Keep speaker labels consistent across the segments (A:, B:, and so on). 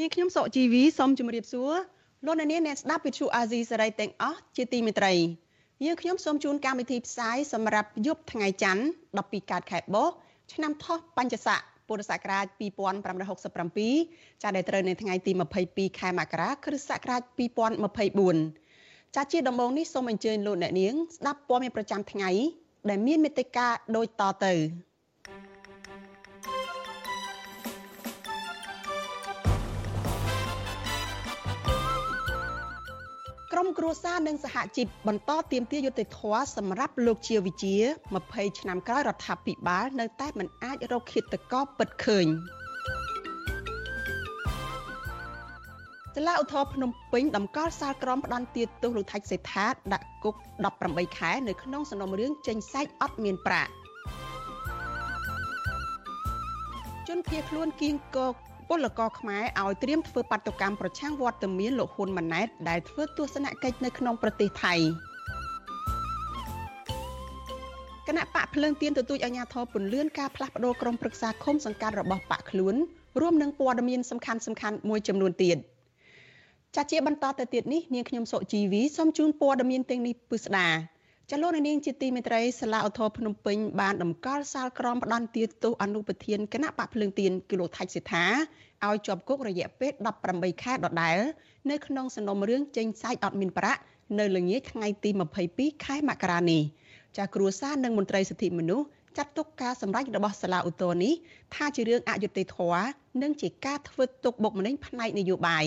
A: នាងខ្ញុំសកជីវីសូមជម្រាបសួរលោកអ្នកនាងអ្នកស្ដាប់វិទ្យុអាស៊ីសេរីទាំងអស់ជាទីមេត្រីយើងខ្ញុំសូមជូនកម្មវិធីផ្សាយសម្រាប់យប់ថ្ងៃច័ន្ទ12កើតខែបោះឆ្នាំថោះបัญចស័កពុរសករាជ2567ចាដែលត្រូវនៅថ្ងៃទី22ខែមករាគ្រិស្តសករាជ2024ចាជាដំបូងនេះសូមអញ្ជើញលោកអ្នកនាងស្ដាប់ព័ត៌មានប្រចាំថ្ងៃដែលមានមេត្តាដូចតទៅ មគ្រួសារនិងសហជីពបន្តទៀមទាយុត្តិធម៌សម្រាប់លោកជាវិជា20ឆ្នាំក្រោយរដ្ឋាភិបាលនៅតែមិនអាចរកឃាតករពិតឃើញសាលាឧទ្ធរភ្នំពេញតម្កល់សាលក្រមផ្ដន្ទាទោសលោកថៃសេដ្ឋាដាក់គុក18ខែនៅក្នុងសំណុំរឿងចេញសាច់អត់មានប្រាក់ជនភៀសខ្លួនគៀងកក ពលករខ្មែរឲ្យត្រៀមធ្វើបាតុកម្មប្រឆាំងវត្តមានលោកហ៊ុនម៉ាណែតដែលធ្វើទស្សនកិច្ចនៅក្នុងប្រទេសថៃគណៈបកភ្លើងទៀនទទូចអាជ្ញាធរពន្លឿនការផ្លាស់ប្តូរក្រុមប្រឹក្សាឃុំសង្កាត់របស់បកខ្លួនរួមនឹងព័ត៌មានសំខាន់សំខាន់មួយចំនួនទៀតចាស់ជាបន្តទៅទៀតនេះនាងខ្ញុំសុជីវីសូមជូនព័ត៌មានទាំងនេះពិស្ដា ចលនានាងជាទីមេត្រីសាលាឧទ្ធរភ្នំពេញបានដំកល់សាលក្រមផ្ដន្ទាទោសអនុប្រធានគណៈបកភ្លើងទៀនគីឡូថៃសិដ្ឋាឲ្យជាប់គុករយៈពេល18ខែដដែលនៅក្នុងសំណុំរឿងចេញសាច់អត់មានប្រាក់នៅល្ងាចថ្ងៃទី22ខែមករានេះចាគ្រួសារនិងមន្ត្រីសិទ្ធិមនុស្សចាត់ទុកការសម្ដែងរបស់សាលាឧទ្ធរនេះថាជារឿងអយុត្តិធម៌និងជាការធ្វើទុកបុកម្នេញផ្នែកនយោបាយ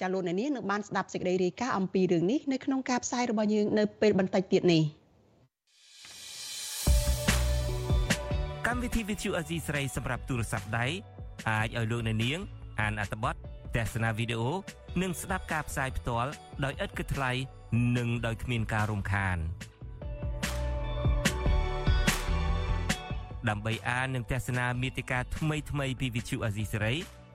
A: ចាលោកអ្នកនាងនឹងបានស្ដាប់សេចក្តីរាយការណ៍អំពីរឿងនេះនៅក្នុងការផ្សាយរបស់យើងនៅពេលបន្តិចទៀតនេះ
B: កម្មវិធី Vithu Azizi ស្រីសម្រាប់ទូរស័ព្ទដៃអាចឲ្យលោកអ្នកនាង អានអត្ថបទទស្សនាវីដេអូនិងស្ដាប់ការផ្សាយផ្ទាល់ដោយឥតគិតថ្លៃនិងដោយគ្មានការរំខានដើម្បីអាននិងទស្សនាមេតិការថ្មីៗពី Vithu Azizi ស្រី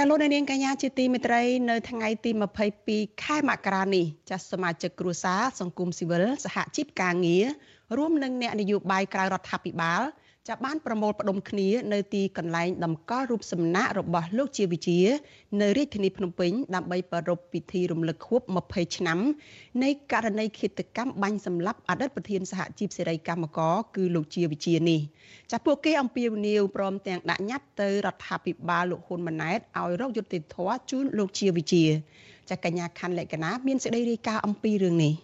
A: ចាលោកនាងកញ្ញាជាទីមេត្រីនៅថ្ងៃទី22ខែមករានេះចាសសមាជិកគ្រួសារសង្គមស៊ីវិលសហជីពការងាររួមនឹងអ្នកនយោបាយក្រៅរដ្ឋាភិបាល ចាប់បានប្រមូលផ្ដុំគ្នានៅទីកន្លែងតម្កល់រូបសំណាករបស់លោកជាវិជានៅរាជធានីភ្នំពេញដើម្បីប្រារព្ធពិធីរំលឹកខួប20ឆ្នាំនៃករណីឃាតកម្មបាញ់សម្លាប់អតីតប្រធានសហជីពសេរីកម្មករគឺលោកជាវិជានេះចាពួកគេអំពាវនាវព្រមទាំងដាក់ញត្តិទៅរដ្ឋាភិបាលលោកហ៊ុនម៉ាណែតឲ្យរកយុត្តិធម៌ជូនលោកជាវិជាចាកញ្ញាខាន់លក្ខណាមានសេចក្តីរាយការណ៍អំពីរឿងនេះ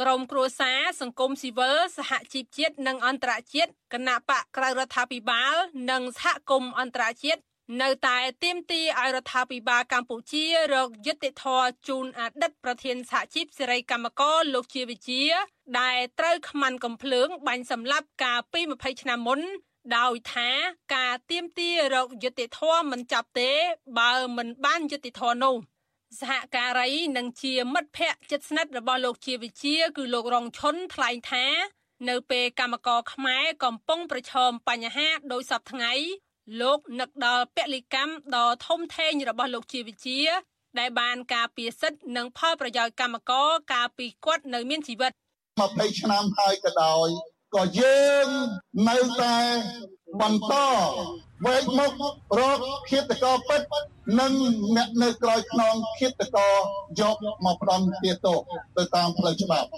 C: ក្រមគ្រួសារសង្គមស៊ីវិលសហជីពជាតិនិងអន្តរជាតិគណៈបកក្រៅរដ្ឋាភិបាល និងសហគមន៍អន្តរជាតិនៅតែទាមទារឲ្យរដ្ឋាភិបាលកម្ពុជារកយុត្តិធម៌ជូនអតីតប្រធានសហជីពសេរីកម្មករលោកជាវិជា ដែលត្រូវខ្មាន់កំភ្លើងបាញ់សម្លាប់កាលពី20ឆ្នាំមុនដោយថាការទៀមទារកយុត្តិធម៌មិនចាប់ទេ បើមិនបានយុត្តិធម៌នោះ សហការីនិងជាមិត្តភ័ក្តិជិតស្និទ្ធរបស់លោកជាវិជាគឺលោករងឈុនថ្លែងថា នៅពេលកម្មករខ្មែរកំពុងប្រឈមបញ្ហាដោយសពថ្ងៃលោកនឹកដល់ពលិកម្មដ៏ធំធេងរបស់លោកជាវិជា ដែលបានការពារសិទ្ធិនិងផលប្រយោជន៍កម្មករកាលពីគាត់នៅមានជីវិត
D: 20ឆ្នាំហើយក៏ដោយ ក៏យើងនៅតែបន្តវែកមុខរកឃាតករពិតនិងអ្នកនៅក្រោយខ្នងឃាតករយកមកផ្ដំទាទោសទៅតាមផ្លូវច្បាប់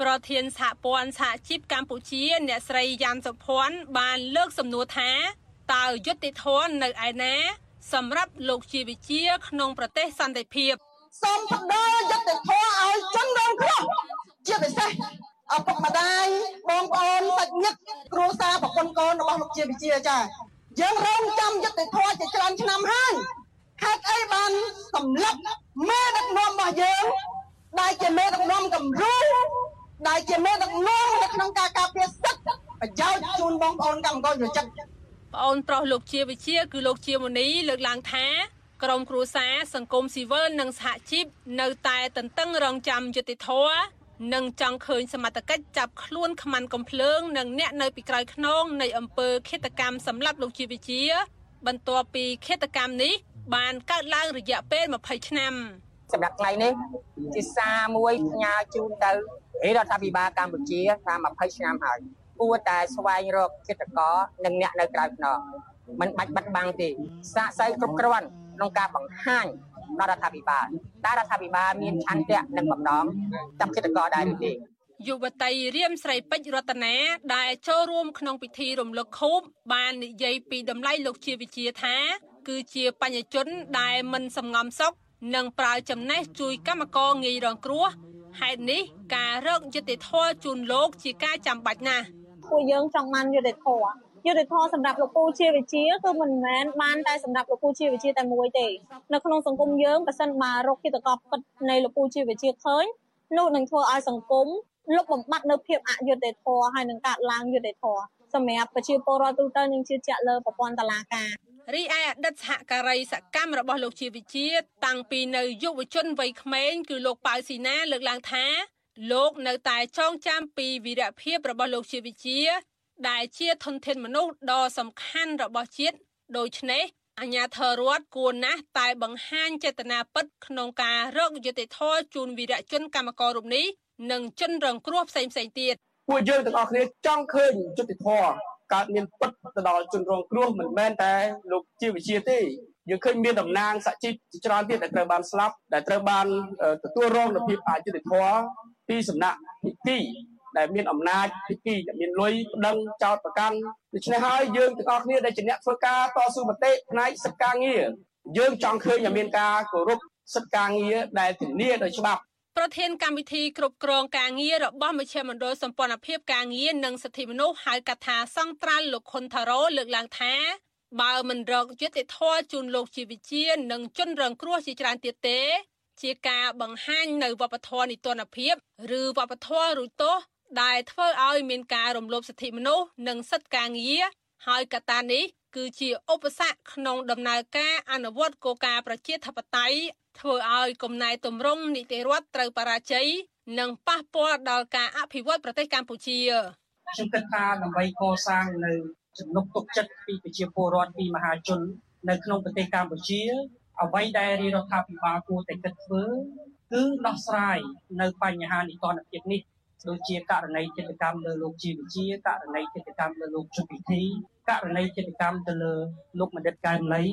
C: ប្រធានសហព័ន្ធសហជីពកម្ពុជា អ្នកស្រីយ៉ាន់សុភ័ណ្ឌបានលើកសំណួរថាតើយុត្តិធម៌នៅឯណា សម្រាប់លោកជាវិជា ក្នុងប្រទេសសន្តិភាព
E: សូមផ្ដល់យុត្តិធម៌ឲ្យជនរងគ្រោះជាពិសេស ឪពុកម្ដាយបងប្អូនសាច់ញាតិគ្រួសារប្រពន្ធកូនរបស់លោកជាវិជាចាយើងរងចាំយុត្តិធម៌ជាច្រើនឆ្នាំហើយហេតុអីបានសម្លាប់មេដឹកនាំរបស់យើងដែលជាមេដឹកនាំគំរូដែលជាមេដឹកនាំនៅក្នុងការការពារសិទ្ធិប្រយោជន៍ជូនបងប្អូនកម្មករយុចិត្ត
C: ប្អូនប្រុសលោកជាវិជា គឺលោកជាមនីលើកឡើងថាក្រមគ្រួសារសង្គមស៊ីវិលនិងសហជីពនៅតែតន្ទឹងរង់ចាំយុតិធធ និងចង់ឃើញសមត្ថកិច្ចចាប់ខ្លួនខ្មាន់កំភ្លើង និងអ្នកនៅពីក្រោយខ្នងនៃអំពើឃាតកម្មសម្រាប់លោកជាវិជាបន្ទាប់ពីឃាតកម្មនេះ បានកើតឡើងរយៈពេល20ឆ្នាំ
F: សម្រាប់ថ្ងៃនេះជាសារមួយផ្ញើជូនទៅរដ្ឋាភិបាលកម្ពុជាថា20ឆ្នាំហើយគួរតែស្វែងរកគិតកោនិងអ្នកនៅក្រៅខ្នងមិនបាច់បាត់បង់ទេសាកសៅគ្រប់គ្រាន់ក្នុងការបង្ហាញ ដល់រដ្ឋាភិបាលតើរដ្ឋាភិបាលមានឆន្ទៈនិងបំណងចាប់គិតកោដែរឬទេ
C: យុវតីរៀមស្រីពេជ្ររតនាដែលចូលរួមក្នុងពិធីរំលឹកខូបបាននិយាយពីតម្លៃលោកជាវិជាថា គឺជាបញ្ញជនដែលមិនសំងំសុខនិងប្រើចំណេះជួយកម្មករងាយរងគ្រោះហេតុនេះការរកយុត្តិធម៌ជូនលោកជាការចាំបាច់ណាស់
G: ពួកយើងចង់បានយុត្តិធម៌ យុត្តិធម៌សម្រាប់លោកពូជាវិជាគឺមិនមែនបានតែសម្រាប់លោកពូជាវិជាតែមួយទេនៅក្នុងសង្គមយើងបើសិនបើរកគិតកោពិតនៃលោកពូជាវិជាឃើញនោះនឹងធ្វើឲ្យសង្គមលុបបំបាត់នៅភាពអយុត្តិធម៌ហើយនឹងកាត់ឡើងយុត្តិធម៌សម្រាប់ប្រជាពលរដ្ឋទូទៅនឹងជឿជាក់លើប្រព័ន្ធតុលាការ
C: រីឯអតីតសហការីសកម្មរបស់លោកជាវិជាតាំងពីនៅយុវជនវ័យក្មេងគឺលោកប៉ៅស៊ីណាលើកឡើងថាលោកនៅតែចងចាំពីវីរភាពរបស់លោកជាវិជា ដែលជាធនធានមនុស្សដ៏សំខាន់របស់ជាតិដូច្នេះអញ្ញាធរដ្ឋគួរណាស់តែបង្ហាញចេតនាពិតក្នុងការរកយុត្តិធម៌ជូនវីរជនកម្មកររូបនេះនិងជនរងគ្រោះផ្សេងផ្សេងទៀត
H: ពួកយើងទាំងអស់គ្នាចង់ឃើញយុត្តិធម៌កើតមានពិតទៅដល់ជនរងគ្រោះមិនមែនតែលោកជាវិជាទេយើងឃើញមានតំណាងសហជីពជាច្រើនទៀតដែលត្រូវបានស្លាប់ដែលត្រូវបានទទួលរងនូវភាពអយុត្តិធម៌ពីសំណាក់ភិក្ខី ដែលមានអំណាចភិក្ខីដែលមានលុយប្តឹងចោតប្រកាន់ដូច្នេះហើយយើងទាំងអស់គ្នាដែលជាអ្នកធ្វើការតស៊ូមតិផ្នែកសិទ្ធិការងារយើងចង់ឃើញឲ្យមានការគោរពសិទ្ធិការងារដែលធានាដោយច្បាប់
C: ប្រធានកម្មវិធីគ្រប់គ្រងការងាររបស់មជ្ឈមណ្ឌលសម្ព័ន្ធភាពការងារនិងសិទ្ធិមនុស្សហៅកាត់ថាសង្ត្រាល់លោកខុនថារ៉ូលើកឡើងថាបើមិនរកយុត្តិធម៌ជូនលោកជាវិជានិងជនរងគ្រោះជាច្រើនទៀតទេ ជាការបង្ហាញនៅវប្បធម៌នីតិរដ្ឋភាព ឬវប្បធម៌រួចទោស ដែលធ្វើឲ្យមានការរំលោភសិទ្ធិមនុស្សនិងសិទ្ធិការងារហើយកត្តានេះគឺជាឧបសគ្គក្នុងដំណើរការអនុវត្តគោលការណ៍ប្រជាធិបតេយ្យធ្វើឲ្យគំណែទម្រង់នីតិរដ្ឋត្រូវបរាជ័យនិងប៉ះពាល់ដល់ការអភិវឌ្ឍប្រទេសកម្ពុជា
H: ខ្ញុំគិតថាដើម្បីកសាងនៅចំណុកទុកចិត្តពីប្រជាពលរដ្ឋពីមហាជន នៅក្នុងប្រទេសកម្ពុជាអ្វីដែលរាជរដ្ឋាភិបាលគួរតែគិតធ្វើគឺដោះស្រាយនៅបញ្ហានីតិរដ្ឋភាពនេះ ដូចជាករណីចិត្តកម្មលើលោកជីវជាករណីចិត្តកម្មលើលោកជុពិធីករណីចិត្តកម្មទៅលើលោកមនិតកែមលី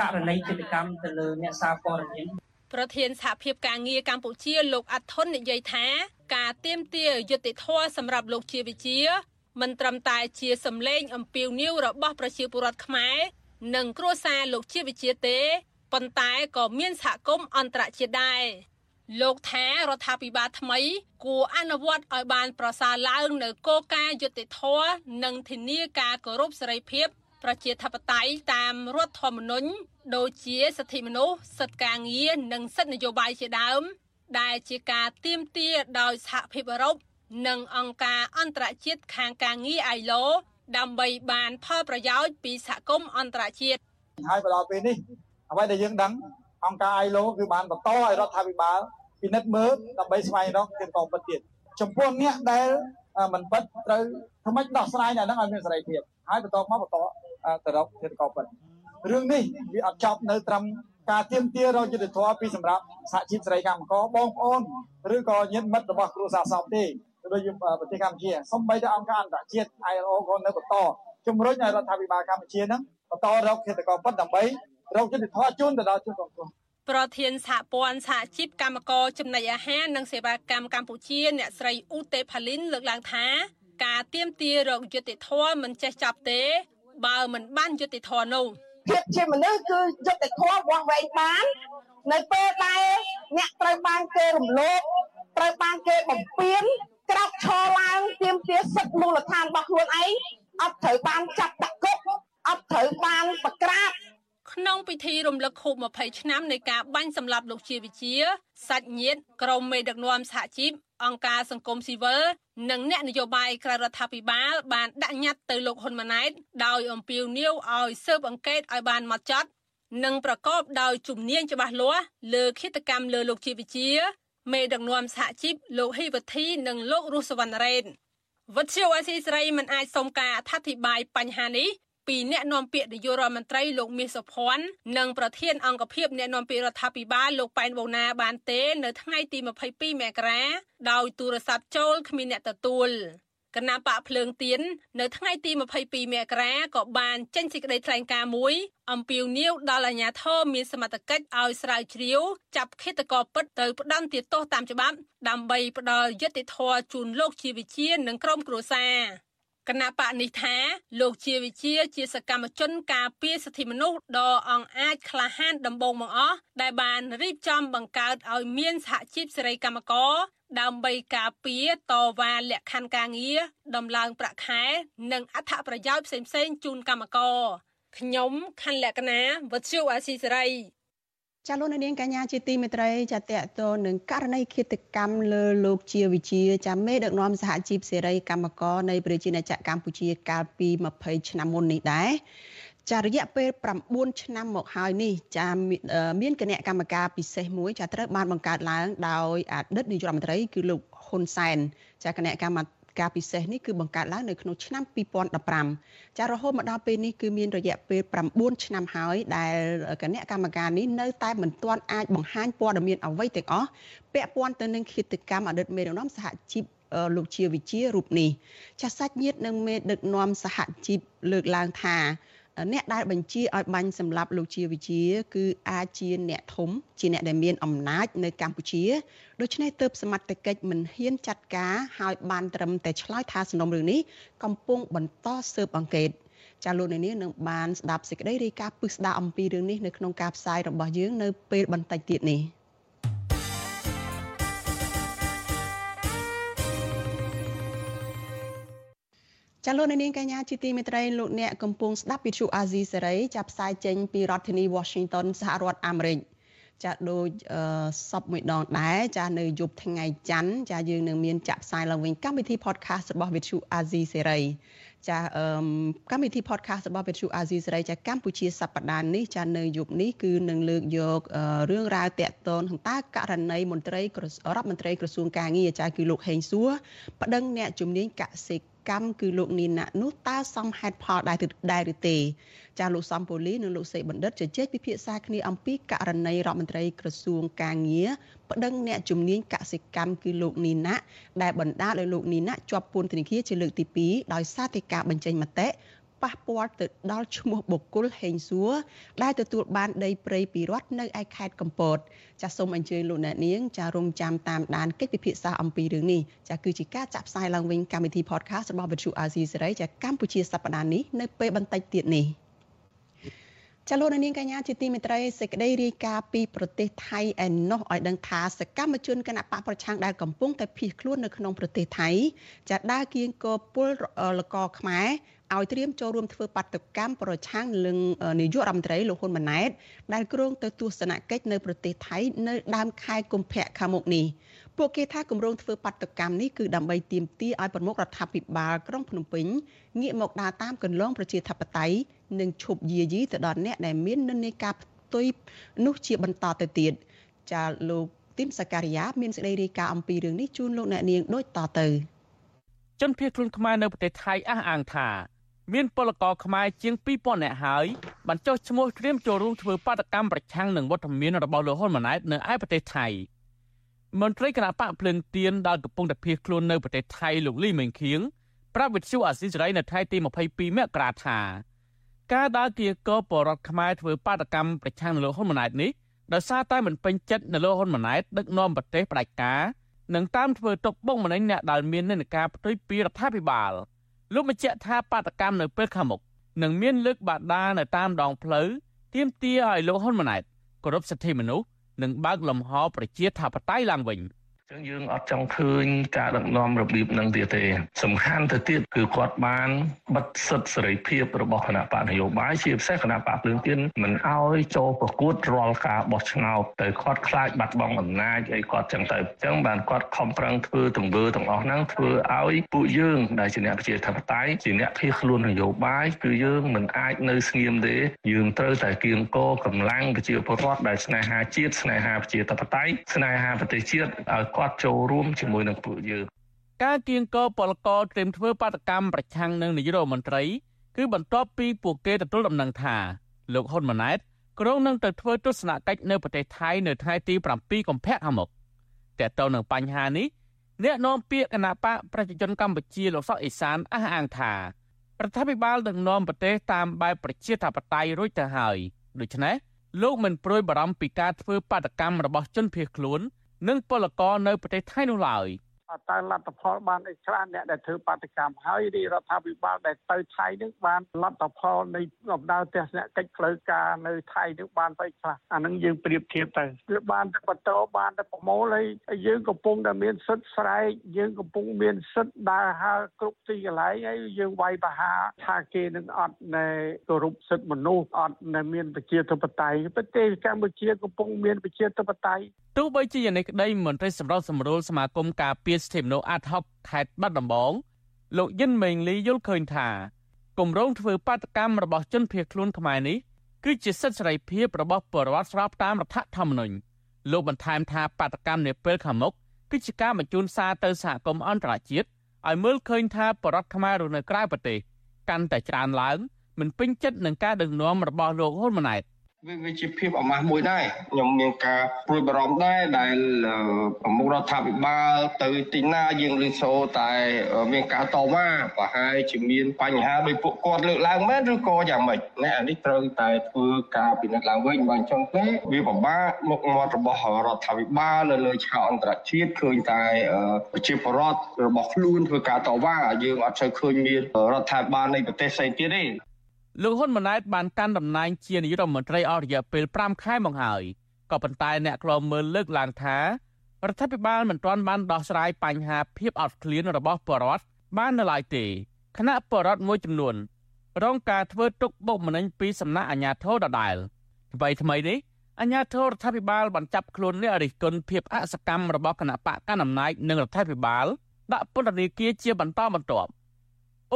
H: ករណីចិត្តកម្មទៅលើអ្នកសារព័ត៌មាន
C: ប្រធានសហភាពការងារកម្ពុជាលោកអាត់ធុននិយាយថា ការទៀមទាយុតិធធសម្រាប់លោកជាវិជា មិនត្រឹមតែជាសម្លេងអំពាវនាវរបស់ប្រជាពលរដ្ឋខ្មែរនិងគ្រួសារលោកជាវិជាទេប៉ុន្តែក៏មានសហគមន៍អន្តរជាតិដែរ លោកថារដ្ឋាភិបាលថ្មីគួរអនុវត្តឲ្យបានប្រសើរឡើងនៅគោលការណ៍យុត្តិធម៌និងធានាការគោរពសេរីភាពប្រជាធិបតេយ្យតាមរដ្ឋធម្មនុញ្ញដូចជាសិទ្ធិមនុស្សសិទ្ធិការងារនិងសិទ្ធិនយោបាយជាដើម ដែលជាការទៀមទាដោយសហភាពអឺរ៉ុបនិងអង្គការអន្តរជាតិខាងការងារ ILO ដើម្បីបានផលប្រយោជន៍ពីសហគមន៍អន្តរជាតិ
I: ហើយមកដល់ពេលនេះអ្វីដែលយើងដឹងអង្គការ ILO គឺបានបន្តឲ្យរដ្ឋាភិបាល ពិនិត្យមើលដើម្បីស្វែងរកគោលការណ៍ពិតទៀតចំពោះអ្នកដែលមិនពិតត្រូវធ្វើម៉េចដោះស្រាយអ្នកហ្នឹងឲ្យមានសេរីភាពហើយបន្តមកបន្តទៅរកគោលការណ៍ពិតរឿងនេះវាអត់ចប់នៅត្រឹមការទៀមទារយុទ្ធធម៌ពីសម្រាប់សហជីពសេរីកម្មករបងប្អូនឬក៏ញាតិមិត្តរបស់គ្រួសារសពទេដូចប្រទេសកម្ពុជាសូម្បីតែអង្គការអន្តរជាតិ ILO ក៏នៅបន្តជំរុញឲ្យរដ្ឋាភិបាលកម្ពុជានឹងបន្តរកគោលការណ៍ពិតដើម្បីរកយុទ្ធធម៌ជូនទៅដល់ជនរងគ្រោះ
C: ប្រធានសហព័ន្ធសហជីពកម្មករចំណីអាហារនិងសេវាកម្មកម្ពុជាអ្នកស្រីឧទេផាលីនលើកឡើងថា ការទៀមទារកយុត្តិធម៌មិនចេះចាប់ទេ បើមិនបានយុត្តិធម៌នោះ
E: ភាពជាមនុស្សគឺយុត្តិធម៌វាស់វែងបាន នៅពេលដែលអ្នកត្រូវបានគេរំលោភត្រូវបានគេបំពានក្រោកឈរឡើងទាមទារសិទ្ធិមូលដ្ឋានរបស់ខ្លួនឯងអត់ត្រូវបានចាប់ដាក់គុកអត់ត្រូវបានប្រក្រាប
C: ក្នុងពិធីរំលឹកខួប20ឆ្នាំនៃការបាញ់សម្លាប់លោកជាវិជាសាច់ញាតិក្រុមមេដឹកនាំសហជីពអង្គការសង្គមស៊ីវិលនិងអ្នកនយោបាយក្រៅរដ្ឋាភិបាលបានដាក់ញត្តិទៅលោកហ៊ុនម៉ាណែតដោយអំពាវនាវឲ្យស៊ើបអង្កេតឲ្យបានម៉ត់ចត់និងប្រកបដោយជំនាញច្បាស់លាស់លើឃាតកម្មលើលោកជាវិជាមេដឹកនាំសហជីពលោកហ៊ីវធីនិងលោករស់សវណ្ណរ៉េនវត្តជាអសីស្រីមិនអាចសុំការអធិប្បាយបញ្ហានេះ ពីអ្នកនាំពាក្យនាយករដ្ឋមន្ត្រីលោកមាសសុភ័ណ្ឌនិងប្រធានអង្គភិបអ្នកនាំពាក្យរដ្ឋាភិបាលលោកប៉ែនបូណាបានទេ នៅថ្ងៃទី22មករាដោយទូរស័ព្ទចូលគ្មានអ្នកទទួលគណៈបកភ្លើងទៀននៅថ្ងៃទី22មករាក៏បានចេញសេចក្តីថ្លែងការណ៍មួយអំពាវនាវដល់អាជ្ញាធរមានសមត្ថកិច្ចឲ្យស្រាវជ្រាវចាប់ឃាតករពិតទៅផ្ដន្ទាទោសតាមច្បាប់ដើម្បីផ្ដល់យុត្តិធម៌ជូនលោកជាវិជានិងក្រុមគ្រួសារ គណៈបកនេះថាលោកជាវិជាជាសកម្មជនការពារសិទ្ធិមនុស្សដ៏អង្អាចក្លាហានដំបូងបង្អស់ដែលបានរៀបចំបង្កើតឲ្យមានសហជីពសេរីកម្មករដើម្បីការពារតវ៉ាលក្ខខណ្ឌការងារដំឡើងប្រាក់ខែ និងអត្ថប្រយោជន៍ផ្សេងៗជូនកម្មករខ្ញុំខណ្ឌលក្ខណាវុទ្ធុអាស៊ីសេរី
A: ចាលោកនាងកញ្ញាជាទីមេត្រីចាតកតនឹងករណីឃាតកម្មលើលោកជាវិជាចាមេដឹកនាំសហជីពសេរីកម្មករនៃប្រជាណាចក្រកម្ពុជាកាលពី20ឆ្នាំមុននេះដែរចារយៈពេល9ឆ្នាំមកហើយនេះចាមានគណៈកម្មការពិសេសមួយចាត្រូវបានបង្កើតឡើងដោយអតីតនាយករដ្ឋមន្ត្រីគឺលោកហ៊ុនសែនចាគណៈកម្ម ការពិសេសនេះគឺបង្កើតឡើងនៅក្នុងឆ្នាំ2015ចារហូតមកដល់ពេលនេះគឺមានរយៈពេល9ឆ្នាំហើយដែលគណៈកម្មការនេះនៅតែមិនទាន់អាចបង្ហាញព័ត៌មានអ្វីទាំងអស់ពាក់ព័ន្ធទៅនឹងឃាតកម្មអតីតមេដឹកនាំសហជីពលោកជាវិជារូបនេះចាសាច់ញាតិនិងមេដឹកនាំសហជីពលើកឡើងថា អ្នកដែលបញ្ជាឲ្យបាញ់សម្លាប់លោកជាវិជា គឺអាចជាអ្នកធំ ជាអ្នកដែលមានអំណាចនៅកម្ពុជាដូច្នេះទើបសមត្ថកិច្ចមិនហ៊ានចាត់ការឲ្យបានត្រឹមតែឆ្លើយថាសំណុំរឿងនេះកំពុងបន្តស៊ើបអង្កេតចាលោកនាងនឹងបានស្ដាប់សេចក្តីរាយការណ៍ពឹស្ដារអំពីរឿងនេះនៅក្នុងការផ្សាយរបស់យើងនៅពេលបន្តិចទៀតនេះ។ ចាលោកនាងកញ្ញាជាទីមេត្រីលោកអ្នកកំពុងស្ដាប់វិទ្យុអាស៊ីសេរីចាប់ផ្សាយចេញពីរដ្ឋធានី Washington សហរដ្ឋអាមេរិកចាដូចសពមួយដងដែរចានៅយប់ថ្ងៃច័ន្ទចាយើងនឹងមានចាក់ផ្សាយឡើងវិញកម្មវិធី podcast របស់វិទ្យុអាស៊ីសេរីចាកម្មវិធី podcast របស់វិទ្យុអាស៊ីសេរីចាកម្ពុជាសប្តាហ៍នេះចានៅយប់នេះគឺនឹងលើកយករឿងរ៉ាវតាក់ទងតើករណីមន្ត្រីរដ្ឋមន្ត្រីក្រសួងកាងារចាគឺលោកហេងសួរប្តឹងអ្នកជំនាញកសិ កម្មគឺលោកនីណានោះតើសមហេតុផលដែរដែរឬទេចាលោកសំពូលីនិងលោកសេបណ្ឌិតជជែកពិភាក្សាគ្នាអំពីករណីរដ្ឋមន្ត្រីក្រសួងកាងារប្តឹងអ្នកជំនាញកសិកម្មគឺលោកនីណាដែលបណ្ដាលឲ្យលោកនីណាជាប់ពន្ធនាគារជាលើកទី2ដោយសារតែការបញ្ចេញមតិ ប៉ះពាល់ទៅដល់ឈ្មោះបុគ្គលហេងសួរដែលទទួលបានដីព្រៃពីរដ្ឋនៅឯខេត្តកំពតចាសសូមអញ្ជើញលោកអ្នកនាងចារងចាំតាមដានកិច្ចពិភាក្សាអំពីរឿងនេះចាគឺជាការចាក់ផ្សាយឡើងវិញកម្មវិធី podcast របស់វិទ្យុ RC សេរីចាកម្ពុជាសប្តាហ៍នេះនៅពេលបន្តិចទៀតនេះចលនានាងកញ្ញាជាទីមេត្រីសេចក្តីរាយការណ៍ពីប្រទេសថៃឯណោះឲ្យដឹងថាសកម្មជនគណបកប្រឆាំងដែលកំពុងតែភៀសខ្លួននៅក្នុងប្រទេសថៃចាដើរគៀងគរពលលកខ្មែរ ឲ្យត្រៀមចូលរួមធ្វើបាតកម្មប្រឆាំងនឹងនាយករដ្ឋមន្ត្រីលោកហ៊ុនម៉ាណែតដែលគ្រោងទៅទស្សនកិច្ចនៅប្រទេសថៃនៅដើមខែកុម្ភៈខាងមុខនេះពួកគេថាគម្រោងធ្វើបាតកម្មនេះគឺដើម្បីទាមទារឲ្យប្រមុខរដ្ឋាភិបាលក្រុងភ្នំពេញងាកមកដើរតាមគន្លងប្រជាធិបតេយ្យនិងឈប់យាយីទៅដល់អ្នកដែលមាននិន្នាការផ្ទុយនោះជាបន្តទៅទៀតចាលោកទីមសការីយ៉ាមានសេចក្តីរាយការណ៍អំពីរឿងនេះជូនលោកអ្នកនាងដូចតទៅ
J: ជនភៀសខ្លួនខ្មែរនៅប្រទេសថៃអះអាងថា មានពលករខ្មែរជាង2000នាក់ហើយបានចុះឈ្មោះត្រៀមចូលរួមធ្វើបាតកម្មប្រឆាំងនឹងវត្តមានរបស់លោកហ៊ុនម៉ាណែតនៅឯប្រទេសថៃមន្ត្រីគណៈបកភ្លើងទៀនដែលកំពុងតែភៀសខ្លួននៅប្រទេសថៃលោកលីមេងខៀងប្រាប់វិទ្យុអាស៊ីសេរីនៅថ្ងៃទី22មករាថាការដើរគៀកោបរដ្ឋខ្មែរធ្វើបាតកម្មប្រឆាំងនឹងលោកហ៊ុនម៉ាណែតនេះដោយសារតែមិនពេញចិត្តនៅលោកហ៊ុនម៉ាណែតដឹកនាំប្រទេសផ្ដាច់ការនិងតាមធ្វើទុកបុកម្នេញអ្នកដែលមាននិន្នាការផ្ទុយពីរដ្ឋាភិបាល លោកបញ្ជាក់ថាបាតកម្មនៅពេលខាងមុខនិងមានលើកបាដានៅតាមដងផ្លូវទាមទារឲ្យលោកហ៊ុនម៉ាណែតគោរពសិទ្ធិមនុស្សនិងបើកលំហប្រជាធិបតេយ្យឡើងវិញ។
K: ចឹ ងយើងអត់ចង់ឃើញការដឹកនាំរបៀបនឹងទៀតទេសំខាន់ទៅទៀតគឺគាត់បានបិទសិទ្ធិសេរីភាពរបស់គណៈបកនយោបាយជាពិសេសគណៈបកភ្លើងទៀនមិនអោយចូលប្រកួតរាល់ការបោះឆ្នោតទៅគាត់ខ្លាចបាត់បង់អំណាចអីគាត់ចឹងទៅចឹងបានគាត់ខំប្រឹងធ្វើទង្វើទាំងអស់ហ្នឹងធ្វើឲ្យពួកយើងដែលជាអ្នកប្រជាធិបតេយ្យជាអ្នកភៀសខ្លួននយោបាយគឺយើងមិនអាចនៅស្ងៀមទេយើងត្រូវតែគៀងគរកម្លាំងប្រជាពលរដ្ឋដែលស្នេហាជាតិស្នេហាប្រជាធិបតេយ្យស្នេហាប្រទេសជាតិឲ្យគាត់គាត់ចូលរួមជាមួយនឹងពួកយើង
J: ការគៀងគរពលករត្រៀមធ្វើបាតកម្មប្រឆាំងនឹងនាយករដ្ឋមន្ត្រី គឺបន្ទាប់ពីពួកគេទទួលដំណឹងថាលោកហ៊ុនម៉ាណែតក្រុងនឹងទៅធ្វើទស្សនកិច្ចនៅប្រទេសថៃនៅថ្ងៃទី7កុម្ភៈខាងមុខតែទៅនឹងបញ្ហានេះអ្នកនាំពាក្យគណៈបកប្រជាជនកម្ពុជាលោកសុកអេសានអះអាងថារដ្ឋាភិបាលនឹងនាំប្រទេសតាមបែបប្រជាធិបតេយ្យរួចទៅហើយដូច្នេះលោកមិនព្រួយបារម្ភពីការធ្វើបាតកម្មរបស់ជនភៀសខ្លួន និងពលករនៅប្រទេសថៃនោះឡើយ
L: តើលទ្ធផលបានអីច្រើនអ្នកដែលធ្វើបាតកម្មហើយរាជរដ្ឋាភិបាលដែលទៅថៃនឹងបានលទ្ធផលនៃដំណើរទស្សនកិច្ចផ្លូវការនៅថៃនឹងបានទៅខ្លះអានឹងយើងប្រៀបធៀបទៅវាបានទៅបន្តបានទៅប្រមូលហើយយើងកំពុងតែមានសិទ្ធិស្រែកយើងកំពុងមានសិទ្ធិដើរហើរគ្រប់ទីកន្លែងហើយយើងវាយប្រហារថាគេនឹងអត់នៅគោរពសិទ្ធិមនុស្សអត់នៅមានប្រជាធិបតេយ្យប្រទេសកម្ពុជាកំពុងមានប្រជាធិបតេយ្យ
J: ទោះបីជាយ៉ាងនេះក្តីមន្ត្រីសម្របសម្រួលសមាគមការពារសិទ្ធិមនុស្សអាត់ហុកខេត្តបាត់ដំបងលោកយិនមេងលីយល់ឃើញថាគម្រោងធ្វើបាតកម្មរបស់ជនភៀសខ្លួនខ្មែរនេះគឺជាសិទ្ធិសេរីភាពរបស់ប្រជាពលរដ្ឋស្របតាមរដ្ឋធម្មនុញ្ញលោកបន្ថែមថាបាតកម្មនាពេលខាងមុខគឺជាការបញ្ជូនសារទៅសហគមន៍អន្តរជាតិឲ្យមើលឃើញថាបរដ្ឋខ្មែររស់នៅក្រៅប្រទេសកាន់តែច្រើនឡើងមិនពេញចិត្តនឹងការដឹកនាំរបស់លោកហ៊ុនម៉ាណែត
M: វាវាជាភាពអាម៉ាស់មួយដែរខ្ញុំមានការព្រួយបារម្ភដែរដែលប្រមុខរដ្ឋាភិបាលទៅទីណាយើងឮសូរតែមានការតវ៉ាប្រហែលជាមានបញ្ហាដោយពួកគាត់លើកឡើងមែនឬក៏យ៉ាងម៉េចអ្នកនេះត្រូវតែធ្វើការពិនិត្យឡើងវិញបើអញ្ចឹងទេវាពិបាកមុខមាត់របស់រដ្ឋាភិបាលនៅលើឆាកអន្តរជាតិឃើញតែប្រជាពលរដ្ឋរបស់ខ្លួនធ្វើការតវ៉ាយើងអត់សូវឃើញមានរដ្ឋាភិបាលនៃប្រទេសផ្សេងទៀតទេ
J: លោកហ៊ុនម៉ាណែតបានកាន់តំណែងជានាយករដ្ឋមន្ត្រីអស់រយៈពេល5ខែមកហើយក៏ប៉ុន្តែអ្នកខ្លោមើលលើកឡើងថារដ្ឋាភិបាលមិនទាន់បានដោះស្រាយបញ្ហាភាពអត់ឃ្លានរបស់ប្រជាពលរដ្ឋបាននៅឡើយទេគណៈប្រជាពលរដ្ឋមួយចំនួន រងការធ្វើទុកបុកម្នេញពីសំណាក់អាជ្ញាធរដដែលថ្មីថ្មីនេះអាជ្ញាធររដ្ឋាភិបាលបានចាប់ខ្លួនអ្នករិះគន់ភាពអសកម្មរបស់គណៈបកកណ្ដាលអំណាចនិងរដ្ឋាភិបាលដាក់ពន្ធនាគារជាបន្តបន្ទាប់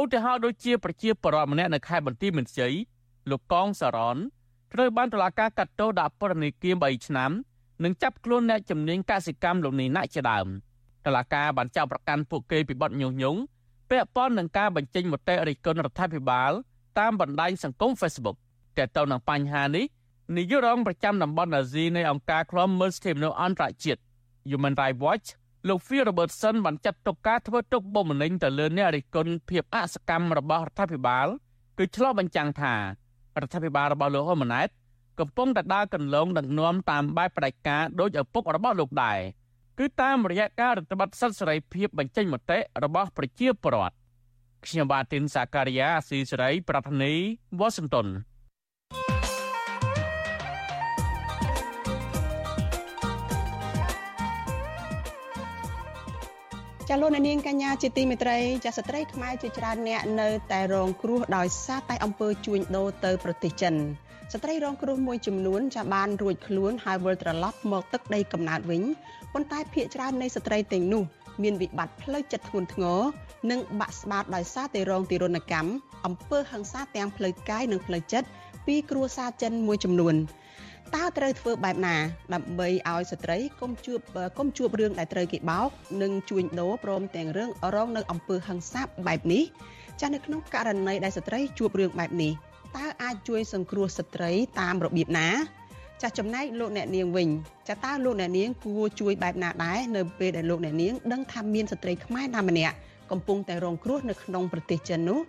J: ឧទាហរណ៍ដូចជាប្រជាពលរដ្ឋម្នាក់នៅខេត្តបន្ទាយមានជ័យលោកកងសារ៉នត្រូវបានតុលាការកាត់ទោសដាក់ពន្ធនាគារ3ឆ្នាំនិងចាប់ខ្លួនអ្នកជំនាញកសិកម្មលោកនីណាក់ជាដើមតុលាការបានចោទប្រកាន់ពួកគេពីបទញុះញង់ពាក់ព័ន្ធនឹងការបញ្ចេញមតិរិះគន់រដ្ឋាភិបាលតាមបណ្ដាញសង្គម Facebook តែទៅនឹងបញ្ហានេះនាយករងប្រចាំតំបន់អាស៊ីនៃអង្គការឃ្លាំមើលសិទ្ធិមនុស្សអន្តរជាតិ Human Rights Watch លោក Phil Robertson បានចាត់ទុកការធ្វើទុកបុកម្នេញទៅលើអ្នករិះគន់ភាពអសកម្មរបស់រដ្ឋាភិបាលគឺឆ្លុះបញ្ចាំងថារដ្ឋាភិបាលរបស់លោកហ៊ុនម៉ាណែតកំពុងតែដើរកន្លងដឹកនាំតាមបែបផ្ដាច់ការដោយឪពុករបស់លោកដែរគឺតាមរយៈការរដ្ឋបတ်សិទ្ធិសេរីភាពបញ្ចេញមតិរបស់ប្រជាពលរដ្ឋខ្ញុំបាទទីនសាការីយ៉ាស៊ីសេរី ប្រធានីវ៉ាស៊ីនតោន
A: ចាលោកនាងកញ្ញាជាទីមេត្រីចាស្ត្រីខ្មែរជាច្រើនអ្នកនៅតែរងគ្រោះដោយសារតែអំពើជួញដូរទៅប្រទេសចិនស្ត្រីរងគ្រោះមួយចំនួនចាបានរួចខ្លួនហើយវិលត្រឡប់មកទឹកដីកំណើតវិញប៉ុន្តែភ្នាក់ច្រើននៃស្ត្រីទាំងនោះមានវិបត្តិផ្លូវចិត្តធ្ងន់ធ្ងរនិងបាក់ស្បាតដោយសារតែរងទារុណកម្មអំពើហិង្សាទាំងផ្លូវកាយនិងផ្លូវចិត្តពីគ្រួសារចិនមួយចំនួន តើត្រូវធ្វើបែបណា ដើម្បីឲ្យស្ត្រីកុំជួបកុំជួបរឿងដែលត្រូវគេបោកនិងជួញដូរព្រមទាំងរឿងរងនៅអំពើហិង្សាបែបនេះចានៅក្នុងករណីដែលស្ត្រីជួបរឿងបែបនេះតើអាចជួយសង្គ្រោះស្ត្រីតាមរបៀបណាចាស់ចំណែកលោកអ្នកនាងវិញចាតើលោកអ្នកនាងគួរជួយបែបណាដែរនៅពេលដែលលោកអ្នកនាងដឹងថាមានស្ត្រីខ្មែរណាម្នាក់កំពុងតែរងគ្រោះនៅក្នុងប្រទេសចិននោះ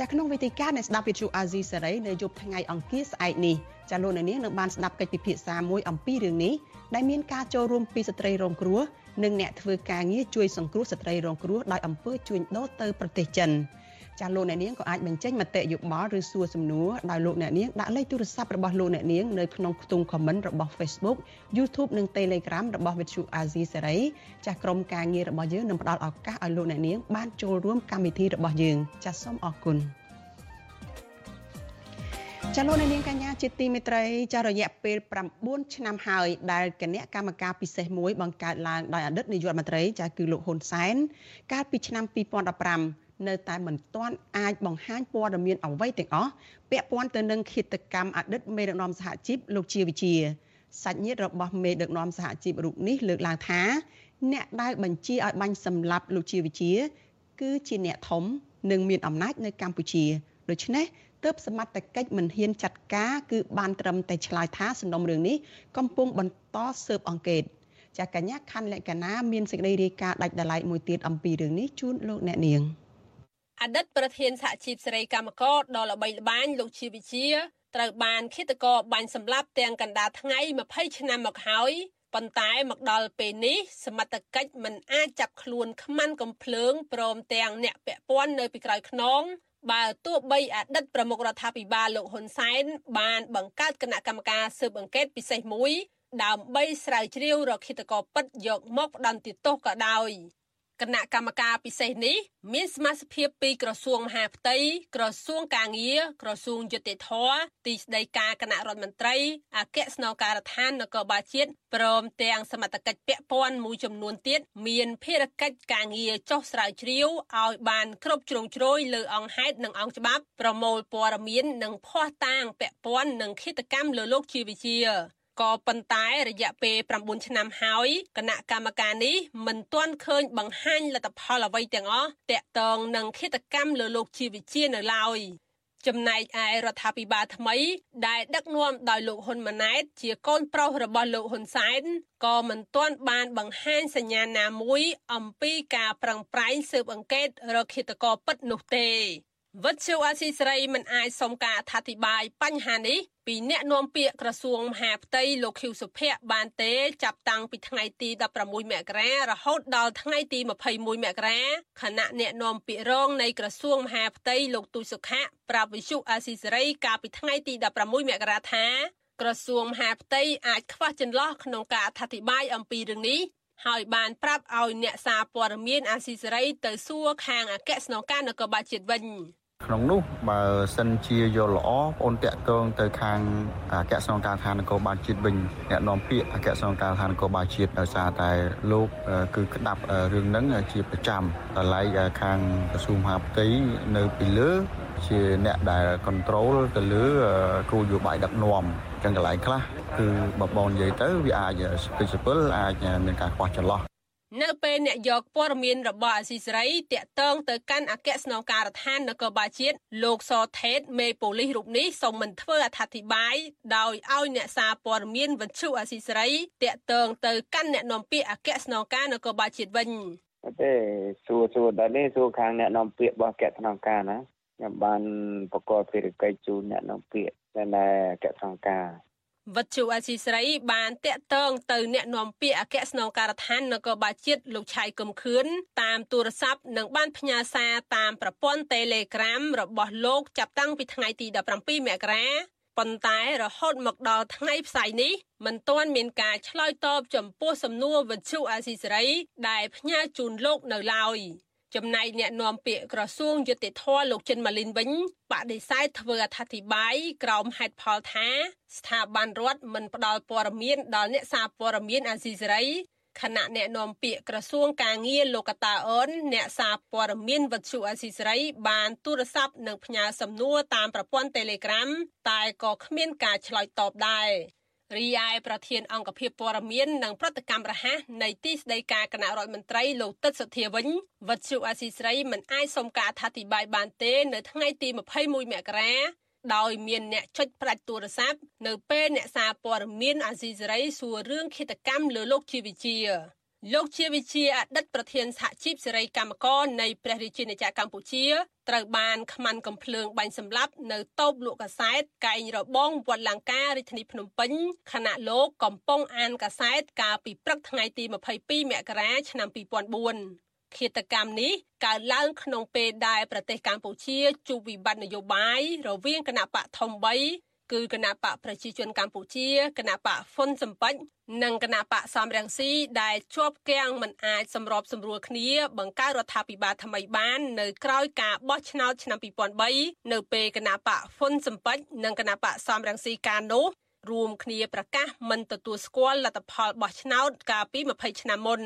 A: ចាក្នុងវេទិកានៃស្ដាប់វិទ្យុអាស៊ីសេរីនៅយប់ថ្ងៃអង្គារស្អែកនេះចាលោកអ្នកនាងនឹងបានស្ដាប់កិច្ចពិភាក្សាមួយអំពីរឿងនេះដែលមានការចូលរួមពីស្ត្រីរងគ្រោះនិងអ្នកធ្វើការងារជួយសង្គ្រោះស្ត្រីរងគ្រោះដោយអំពើជួញដូរទៅប្រទេសចិន ចាលោកអ្នកនាងក៏អាចបញ្ចេញមតិយោបល់ឬសួរសំណួរដោយលោកអ្នកនាងដាក់លេខទូរស័ព្ទរបស់លោកអ្នកនាងនៅក្នុងខ្ទង់ comment របស់ Facebook YouTube និង Telegram របស់ Vithu Azizi Serai ចាស់ក្រុមការងាររបស់យើងនឹងផ្ដល់ឱកាសឲ្យលោកអ្នកនាងបានចូលរួមកម្មវិធីរបស់យើងចាសសូមអរគុណចាលោកនាងកញ្ញាជាទីមេត្រីចារយៈពេល9ឆ្នាំហើយដែលគណៈកម្មការពិសេសមួយបង្កើតឡើងដោយអតីតនាយករដ្ឋមន្ត្រីចាគឺលោកហ៊ុនសែនកាលពីឆ្នាំ2015 នៅតែមិនទាន់អាចបង្ហាញព័ត៌មានអ្វីទាំងអស់ពាក់ព័ន្ធទៅនឹងឃាតកម្មអតីតមេដឹកនាំសហជីពលោកជាវិជាសាច់ញាតិរបស់មេដឹកនាំសហជីពរូបនេះលើកឡើងថាអ្នកដែលបញ្ជាឲ្យបាញ់សម្លាប់លោកជាវិជា គឺជាអ្នកធំនិងមានអំណាចនៅកម្ពុជាដូច្នេះទើបសមត្ថកិច្ចមិនហ៊ានចាត់ការគឺបានត្រឹមតែឆ្លើយថាសំណុំរឿងនេះកំពុងបន្តស៊ើបអង្កេតចាកញ្ញាខណ្ឌលក្ខណាមានសេចក្តីរាយការណ៍ដាច់ដライមួយទៀតអំពីរឿងនេះជូនលោកអ្នកនាង
C: អតីតប្រធានសហជីពសេរីកម្មករដ៏ល្បីល្បាញលោកជាវិជាត្រូវបានឃាតករបាញ់សម្លាប់ទាំងកណ្ដាលថ្ងៃ20ឆ្នាំមកហើយប៉ុន្តែមកដល់ពេលនេះសមត្ថកិច្ចមិនអាចចាប់ខ្លួនខ្មាន់កំភ្លើងព្រមទាំងអ្នកពាក់ព័ន្ធនៅពីក្រោយខ្នងបើទោះបីអតីតប្រមុខរដ្ឋាភិបាលលោកហ៊ុនសែនបានបង្កើតគណៈកម្មការស៊ើបអង្កេតពិសេសមួយដើម្បីស្រាវជ្រាវរកឃាតករពិតយកមកផ្ដន្ទាទោសក៏ដោយ គណៈកម្មការពិសេសនេះមានសមាជិកពីក្រសួងមហាផ្ទៃក្រសួងកាងារក្រសួងយុតិធធទីស្តីការគណៈរដ្ឋមន្ត្រីអគ្គស្នងការដ្ឋាននគរបាលជាតិព្រមទាំងសមត្ថកិច្ចពាក់ព័ន្ធមួយចំនួនទៀតមានភារកិច្ចការងារចុះស្រាវជ្រាវឲ្យបានគ្រប់ជ្រុងជ្រោយលើអង្គហេតុនិងអង្គច្បាប់ប្រមូលព័ត៌មាននិងភ័ស្តុតាងពាក់ព័ន្ធនឹងឃាតកម្មលើលោកជាវិជា ក៏ប៉ុន្តែរយៈពេល9ឆ្នាំហើយគណៈកម្មការនេះមិនទាន់ឃើញបង្ហាញលទ្ធផលអ្វីទាំងអស់តាក់ទងនឹងឃាតកម្មលើលោកជាវិជានៅឡើយចំណែកឯរដ្ឋាភិបាលថ្មី ដែលដឹកនាំដោយលោកហ៊ុនម៉ាណែត ជាកូនប្រុសរបស់លោកហ៊ុនសែនក៏មិនទាន់បានបង្ហាញសញ្ញាណាមួយអំពីការប្រឹងប្រែងស៊ើបអង្កេតរកឃាតករពិតនោះទេ វិទ្យុអាស៊ីសេរីមិនអាចសុំការអធិប្បាយបញ្ហានេះពីអ្នកនាំពាក្យក្រសួងមហាផ្ទៃលោកខៀវសុភ័ក្របានទេចាប់តាំងពីថ្ងៃទី16មករារហូតដល់ថ្ងៃទី21មករាខណៈអ្នកនាំពាក្យរងនៃក្រសួងមហាផ្ទៃលោកទូចសុខៈប្រាប់វិទ្យុអាស៊ីសេរីកាលពីថ្ងៃទី16មករាថាក្រសួងមហាផ្ទៃអាចខ្វះចន្លោះក្នុងការអធិប្បាយអំពីរឿងនេះហើយបានប្រាប់ឲ្យអ្នកសារព័ត៌មានអាស៊ីសេរីទៅសួរខាងអគ្គស្នងការនគរបាលជាតិវិញ
N: ក្នុងនោះបើសិនជាយល់ល្អបងអូនតាក់ទងទៅខាងអគ្គស្នងការឋាននគរបាលជាតិវិញអ្នកនាំពាក្យអគ្គស្នងការឋាននគរបាលជាតិដោយសារតែលោកគឺក្តាប់រឿងហ្នឹងជាប្រចាំតម្លៃខាងក្រសួងមហាផ្ទៃនៅពីលើជាអ្នកដែល control ទៅលើគោលនយោបាយដឹកនាំចឹងកន្លែងខ្លះគឺបើបងនិយាយទៅវាអាចស្ពេចស្ពិលអាចមានការខ្វះចន្លោះ
C: នៅពេលអ្នកយកព័ត៌មានរបស់អាស៊ីសេរីតាក់ទងទៅកាន់អគ្គស្នងការដ្ឋាននគរបាលជាតិលោកសថេតមេប៉ូលីសរូបនេះសូមមិនធ្វើអត្ថាធិប្បាយដោយឲ្យអ្នកសារព័ត៌មានវិទ្យុអាស៊ីសេរីតាក់ទងទៅកាន់អ្នកនាំពាក្យអគ្គស្នងការនគរបាលជាតិវិញ
O: ទេសួរសួរដល់នេះសួរខាងអ្នកនាំពាក្យរបស់អគ្គស្នងការណាខ្ញុំបានបកគោភារកិច្ចជូនអ្នកនាំពាក្យតែអគ្គស្នងការ
C: វត្តជូអាស៊ីស្រីបានតាក់ទងទៅអ្នកនាំពាក្យអគ្គស្នងការដ្ឋាននគរបាលជាតិលោកឆៃកឹមខឿនតាមទូរស័ព្ទនិងបានផ្ញើសារតាមប្រព័ន្ធ Telegram របស់លោកចាប់តាំងពីថ្ងៃទី17មករាប៉ុន្តែរហូតមកដល់ថ្ងៃផ្សាយនេះមិនទាន់មានការឆ្លើយតបចំពោះសំណួរវិទ្យុអាស៊ីសេរីដែលផ្ញើជូនលោកនៅឡើយ។ ចំណែកអ្នកនាំពាក្យក្រសួងយុតិធធលោកចិនម៉ាលីនវិញបដិសេធធ្វើអត្ថាធិប្បាយក្រោមហេតុផលថា ស្ថាប័នរដ្ឋមិនផ្ដល់ព័ត៌មានដល់អ្នកសារព័ត៌មានអាស៊ីសេរីខណៈអ្នកនាំពាក្យក្រសួងការងារលោកកតាអនអ្នកសារព័ត៌មានវັດឈូអាស៊ីសេរីបានទូរស័ព្ទនិងផ្ញើសំណួរតាមប្រព័ន្ធ Telegram តែក៏គ្មានការឆ្លើយតបដែរ រីឯប្រធានអង្គភិបព័ត៌មាននិងប្រតិកម្មរហ័សនៃទីស្តីការគណៈរដ្ឋមន្ត្រីលោកទឹកសុធាវិញវត្តជូអាស៊ីស្រីមិនអាចសុំការអធិប្បាយបានទេ នៅថ្ងៃទី21មករាដោយមានអ្នកចុចផ្ដាច់ទូរស័ព្ទនៅពេលអ្នកសារព័ត៌មានអាស៊ីសេរីសួររឿងឃាតកម្មលើលោកជាវិជា លោកជាវិជាអតីតប្រធានសហជីពសេរីកម្មករនៃព្រះរាជាណាចក្រកម្ពុជាត្រូវបានខ្មាន់កំភ្លើងបាញ់សម្លាប់នៅតូបលក់កាសែតកែងរបងវត្តលង្ការរាជធានីភ្នំពេញខណៈលោកកំពុងអានកាសែតកាលពីព្រឹកថ្ងៃទី22មករាឆ្នាំ2004ឃាតកម្មនេះកើតឡើងក្នុងពេលដែលប្រទេសកម្ពុជាជួបវិបត្តិនយោបាយរវាងគណៈបកធំ3 គឺគណៈបកប្រជាជនកម្ពុជាគណៈបកហ្វុនសំពេចនិងគណៈបកសំរងស៊ីដែលជាប់គាំងមិនអាចសម្របសម្រួលគ្នា បង្កើតរដ្ឋាភិបាលថ្មីបាន នៅក្រោយការបោះឆ្នោតឆ្នាំ2003នៅពេលគណៈបកហ្វុនសំពេចនិងគណៈបកសំរងស៊ីកាលនោះរួមគ្នាប្រកាសមិនទទួលស្គាល់លទ្ធផលបោះឆ្នោតកាលពី20ឆ្នាំមុន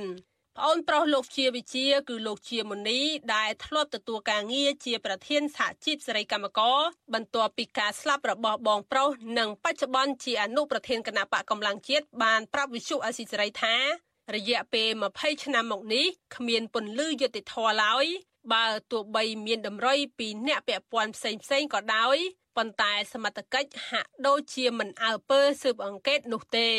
C: ប្អូនប្រុសលោកជាវិជា គឺលោកជាមុនីដែលធ្លាប់ទទួលការងារជាប្រធានសហជីពសេរីកម្មករបន្ទាប់ពីការស្លាប់របស់បងប្រុសនិងបច្ចុប្បន្នជាអនុប្រធានគណៈបកកម្លាំងជាតិបានប្រាប់វិសុអស៊ីសេរីថារយៈពេល20ឆ្នាំមកនេះគ្មានពន្លឺយុតិធធឡើយបើទោះបីមានតម្រុយពីអ្នកពាក់ព័ន្ធផ្សេងផ្សេងក៏ដោយប៉ុន្តែសមត្ថកិច្ចហាក់ដូចជាមិនអើពើស៊ើបអង្កេតនោះទេ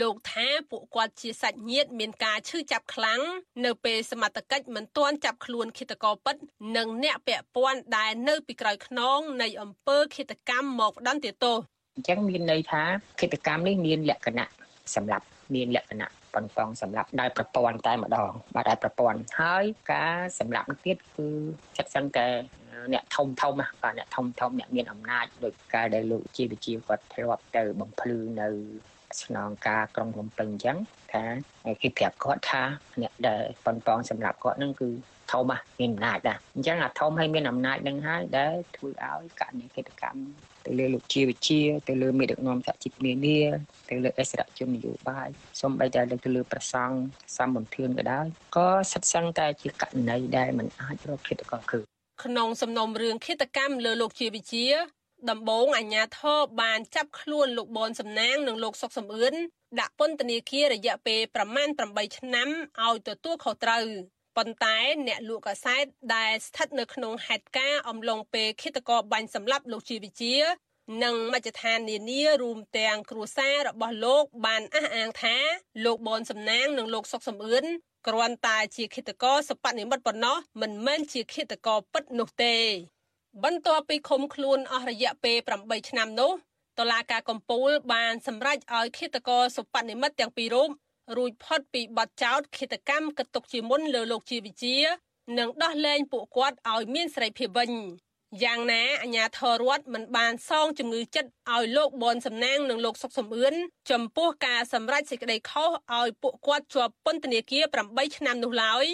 C: លោកថាពួកគាត់ជាសាច់ញាតិមានការឈឺចាប់ខ្លាំងនៅពេលសមត្ថកិច្ចមិនទាន់ចាប់ខ្លួនឃាតករពិត និងអ្នកពាក់ព័ន្ធដែលនៅពីក្រោយខ្នងនៃអំពើឃាតកម្មមកផ្ដន្ទាទោស
F: អញ្ចឹងមានន័យថាឃាតកម្មនេះមានលក្ខណៈសម្រាប់មានលក្ខណៈប៉ុនប៉ងសម្រាប់ដោយប្រព័ន្ធតែម្ដងបាទដោយប្រព័ន្ធហើយការសម្រាប់ទៀតគឺចិត្តសឹងតែអ្នកធំធំបាទអ្នកធំធំអ្នកមានអំណាចដោយការដែលលោកជាវិជាគាត់ធ្លាប់ទៅបំភ្លឺនៅ ស្នងការក្រុងភ្នំពេញអញ្ចឹងថាគេប្រាប់គាត់ថាអ្នកដែលប៉ុនប៉ងសម្រាប់គាត់នឹងគឺធំមានអំណាចដែរអញ្ចឹងអាធំឲ្យមានអំណាចនឹងហើយដែលធ្វើឲ្យករណីកិច្ចកម្មទៅលើលោកជាវិជាទៅលើមេដឹកនាំសហជីពនានាទៅលើអិសរាជជននយោបាយសូម្បីតែទៅលើប្រសង់សម្បន្ទឿនក៏ដោយក៏សិតសឹងតែជាករណីដែលมันអាចរកឃាតករគឺ
C: ក្នុងសំណុំរឿងឃាតកម្មលើលោកជាវិជា ដំបងអាញាធរបានចាប់ខ្លួនលោកបនសំណាងនិងលោកសុកសំអឿនដាក់ពន្ធនាគាររយៈពេលប្រមាណ8ឆ្នាំឲ្យទទួលខុសត្រូវប៉ុន្តែអ្នកលក់កាសែតដែលស្ថិតនៅក្នុងហេតុការណ៍អំឡុងពេលឃាតករបាញ់សម្លាប់លោកជាវិជានិងមជ្ឈដ្ឋាននានារួមទាំងគ្រួសាររបស់លោកបានអះអាងថាលោកបនសំណាងនិងលោកសុកសំអឿនគ្រាន់តែជាឃាតករសពនិមិត្តប៉ុណ្ណោះមិនមែនជាឃាតករពិតនោះទេ បន្ទាប់ពីឃុំខ្លួនអស់រយៈពេល8ឆ្នាំនោះតុលាការកំពូលបានសម្រេចឲ្យឃាតករសុបនិមិត្តទាំងពីររូបរួចផុតពីបទចោទឃាតកម្មកតុកជាមុនលើលោកជាវិជានិងដោះលែងពួកគាត់ឲ្យមានសេរីភាពវិញយ៉ាងណាអាញាធររដ្ឋមិនបានសងជំងឺចិត្តឲ្យលោកបនសំណាងនិងលោកសុកសំអឿនចំពោះការសម្រេចសេចក្តីខុសឲ្យពួកគាត់ជាប់ពន្ធនាគារ8ឆ្នាំនោះឡើយ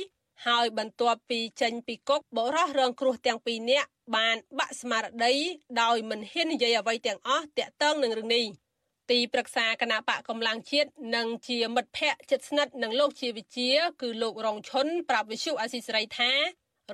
C: ហើយបន្ទាប់ពីចេញពីគុកបរិះរងគ្រោះទាំងពីរនាក់បានបាក់ស្មារតីដោយមិនហ៊ាននិយាយអ្វីទាំងអស់តាក់ទងនឹងរឿងនេះទីប្រឹក្សាគណៈបកកម្លាំងជាតិនិងជាមិត្តភ័ក្តិជិតស្និទ្ធនឹងលោកជាវិជា គឺលោករងឈុនប្រាប់វិសុអាស៊ីសេរីថា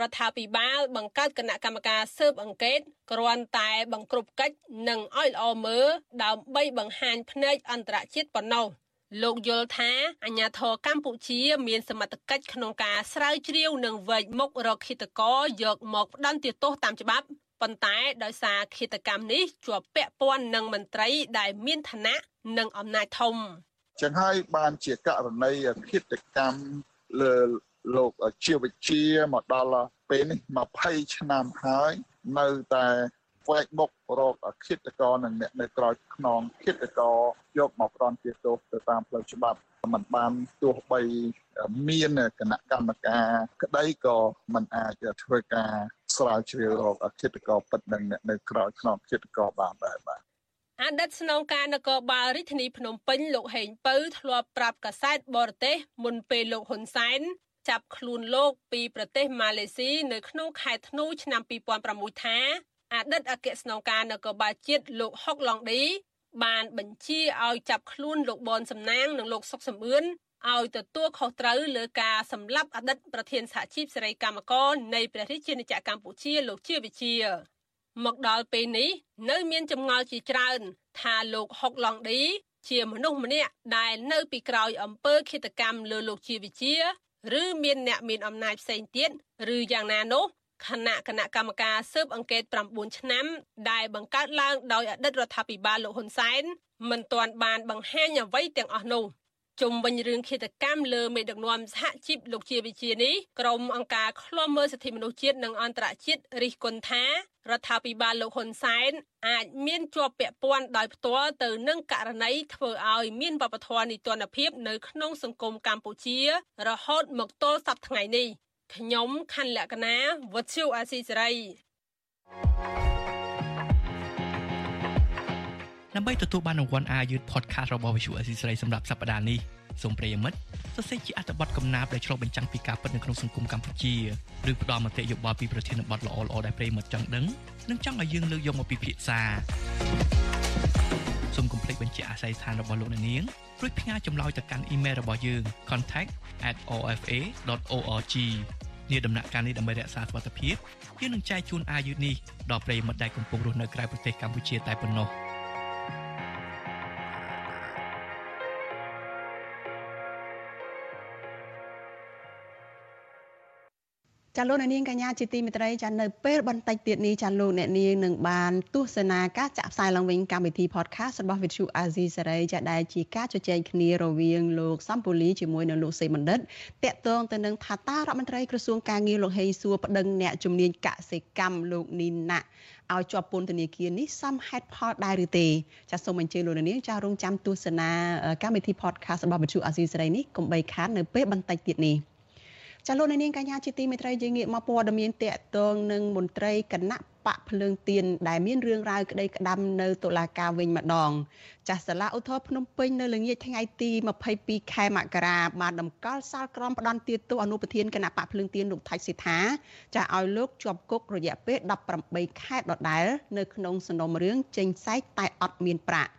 C: រដ្ឋាភិបាលបង្កើតគណៈកម្មការស៊ើបអង្កេតគ្រាន់តែបង្ក្រប់កិច្ចនិងឲ្យល្អមើលដើម្បីបង្ហាញភ្នែកអន្តរជាតិប៉ុណ្ណោះ។ លោកយល់ថាអាញាធរកម្ពុជាមានសមត្ថកិច្ចក្នុងការស្រាវជ្រាវនិងវែកមុខរកឃាតករយកមកផ្ដន្ទាទោសតាមច្បាប់ប៉ុន្តែដោយសារឃាតកម្មនេះជាប់ពាក់ព័ន្ធនឹងមន្ត្រីដែលមានឋានៈនិងអំណាចធំ
D: ចឹងហើយបានជាករណីឃាតកម្មលើលោកជាវិជាមកដល់ពេលនេះ20ឆ្នាំហើយនៅតែ វែកមុខរកឃាតករនិងអ្នកនៅក្រោយខ្នងឃាតករយកមកប្រន់ជាទោសទៅតាមផ្លូវច្បាប់មិនបានទោះបីមានគណៈកម្មការក្តីក៏មិនអាចធ្វើការស្រាវជ្រាវរកឃាតករពិតនិងអ្នកនៅក្រោយខ្នងឃាតករបានដែរបាទ
C: អតីតស្នងការនគរបាលរាជធានីភ្នំពេញលោកហេងពៅធ្លាប់ប្រាប់កាសែតបរទេសមុនពេលលោកហ៊ុនសែនចាប់ខ្លួនលោកពីប្រទេសម៉ាឡេស៊ីនៅក្នុងខែធ្នូឆ្នាំ2006ថា អតីតអគ្គស្នងការនគរបាលជាតិលោកហុកឡុងឌីបានបញ្ជាឲ្យចាប់ខ្លួនលោកបនសំណាងនិងលោកសុកសំអឿនឲ្យទទួលខុសត្រូវលើការសម្លាប់អតីតប្រធានសហជីពសេរីកម្មករនៃព្រះរាជាណាចក្រកម្ពុជាលោកជាវិជាមកដល់ពេលនេះនៅមានចម្ងល់ជាច្រើន ថាលោកហុកឡុងឌីជាមនុស្សម្នាក់ដែលនៅពីក្រោយអំពើឃាតកម្មលើលោកជាវិជា ឬមានអ្នកមានអំណាចផ្សេងទៀតឬយ៉ាងណានោះ គណៈគណៈកម្មការស៊ើបអង្កេត9ឆ្នាំដែលបង្កើតឡើងដោយអតីតរដ្ឋាភិបាលលោកហ៊ុនសែនមិនទាន់បានបង្ហាញអ្វីទាំងអស់នោះជុំវិញរឿងឃាតកម្មលើមេដឹកនាំសហជីពលោកជាវិជានេះក្រុមអង្គការឃ្លាំមើលសិទ្ធិមនុស្សជាតិនិងអន្តរជាតិរិះគន់ថារដ្ឋាភិបាលលោកហ៊ុនសែនអាចមានជាប់ពាក់ព័ន្ធដោយផ្ទាល់ទៅនឹងករណីធ្វើឲ្យមានវប្បធម៌នីតិរដ្ឋភាពនៅក្នុងសង្គមកម្ពុជា រហូតមកទល់សប្តាហ៍ថ្ងៃនេះ ខ្ញុំខណ្ឌលក្ខណាវុទ្ធុអាស៊ីសេរី
P: ដើម្បីទទួលបានរង្វាន់អាយុ podcast របស់ Visual Assisray សម្រាប់សប្តាហ៍នេះសូមប្រិយមិត្តសរសេរជាអត្ថបទកំណាព្យដែលឆ្លុះបញ្ចាំងពីការពិតនៅក្នុងសង្គមកម្ពុជាឬផ្ដល់មតិយោបល់ពីប្រធានបទល្អៗដែលប្រិយមិត្តចង់ដឹងនិងចង់ឲ្យយើងលើកយកមកពិភាក្សា សូមកុំភ្លេចបញ្ជាអាស័យដ្ឋានរបស់លោកអ្នកនាងរួចផ្ញើចម្លើយទៅកាន់អ៊ីមែលរបស់យើង contact@ofa.org នាដំណាក់កាលនេះដើម្បីរក្សាសុវត្ថិភាពយើងនឹងចែកជូនអាយុនេះដល់ប្រិយមិត្តដែលកំពុងរស់នៅក្រៅប្រទេសកម្ពុជាតែប៉ុណ្ណោះ។
A: ចាលោកអ្នកនាងកញ្ញាជាទីមេត្រីចានៅពេលបន្តិចទៀតនេះចាលោកអ្នកនាងនឹងបានទស្សនាការចាក់ផ្សាយឡើងវិញកម្មវិធី podcast របស់ Vithu Azizi Saray ចាដែលជាការជជែកគ្នារវាងលោកសំពូលីជាមួយនឹងលោកសេបណ្ឌិតតាក់ទងទៅនឹងថាតារដ្ឋមន្ត្រីក្រសួងការងារលោកហេងសួរប្តឹងអ្នកជំនាញកសិកម្មលោកនីណាឲ្យជាប់ពន្ធនាគារនេះសមហេតុផលដែរឬទេចាសសូមអញ្ជើញលោកនាងចារងចាំទស្សនាកម្មវិធី podcast របស់ Vithu Azizi Saray នេះកុំបីខាននៅពេលបន្តិចទៀតនេះ ចាលោកនាងកញ្ញាជាទីមេត្រីយើងងាកមកព័ត៌មានតកតងនឹងមន្ត្រីគណៈបកភ្លើងទៀនដែលមានរឿងរ៉ាវក្តីក្តាំនៅតុលាការវិញម្ដង ចាស់សាលាឧទ្ធរភ្នំពេញនៅល្ងាចថ្ងៃទី22ខែមករាបានតម្កល់សាលក្រមផ្ដន្ទាទោសអនុប្រធានគណៈបកភ្លើងទៀនលោកថៃសិដ្ឋាចាស់ឲ្យលោកជាប់គុករយៈពេល18ខែដដែលនៅក្នុងសំណុំរឿងចេញសែកតែអត់មានប្រាក់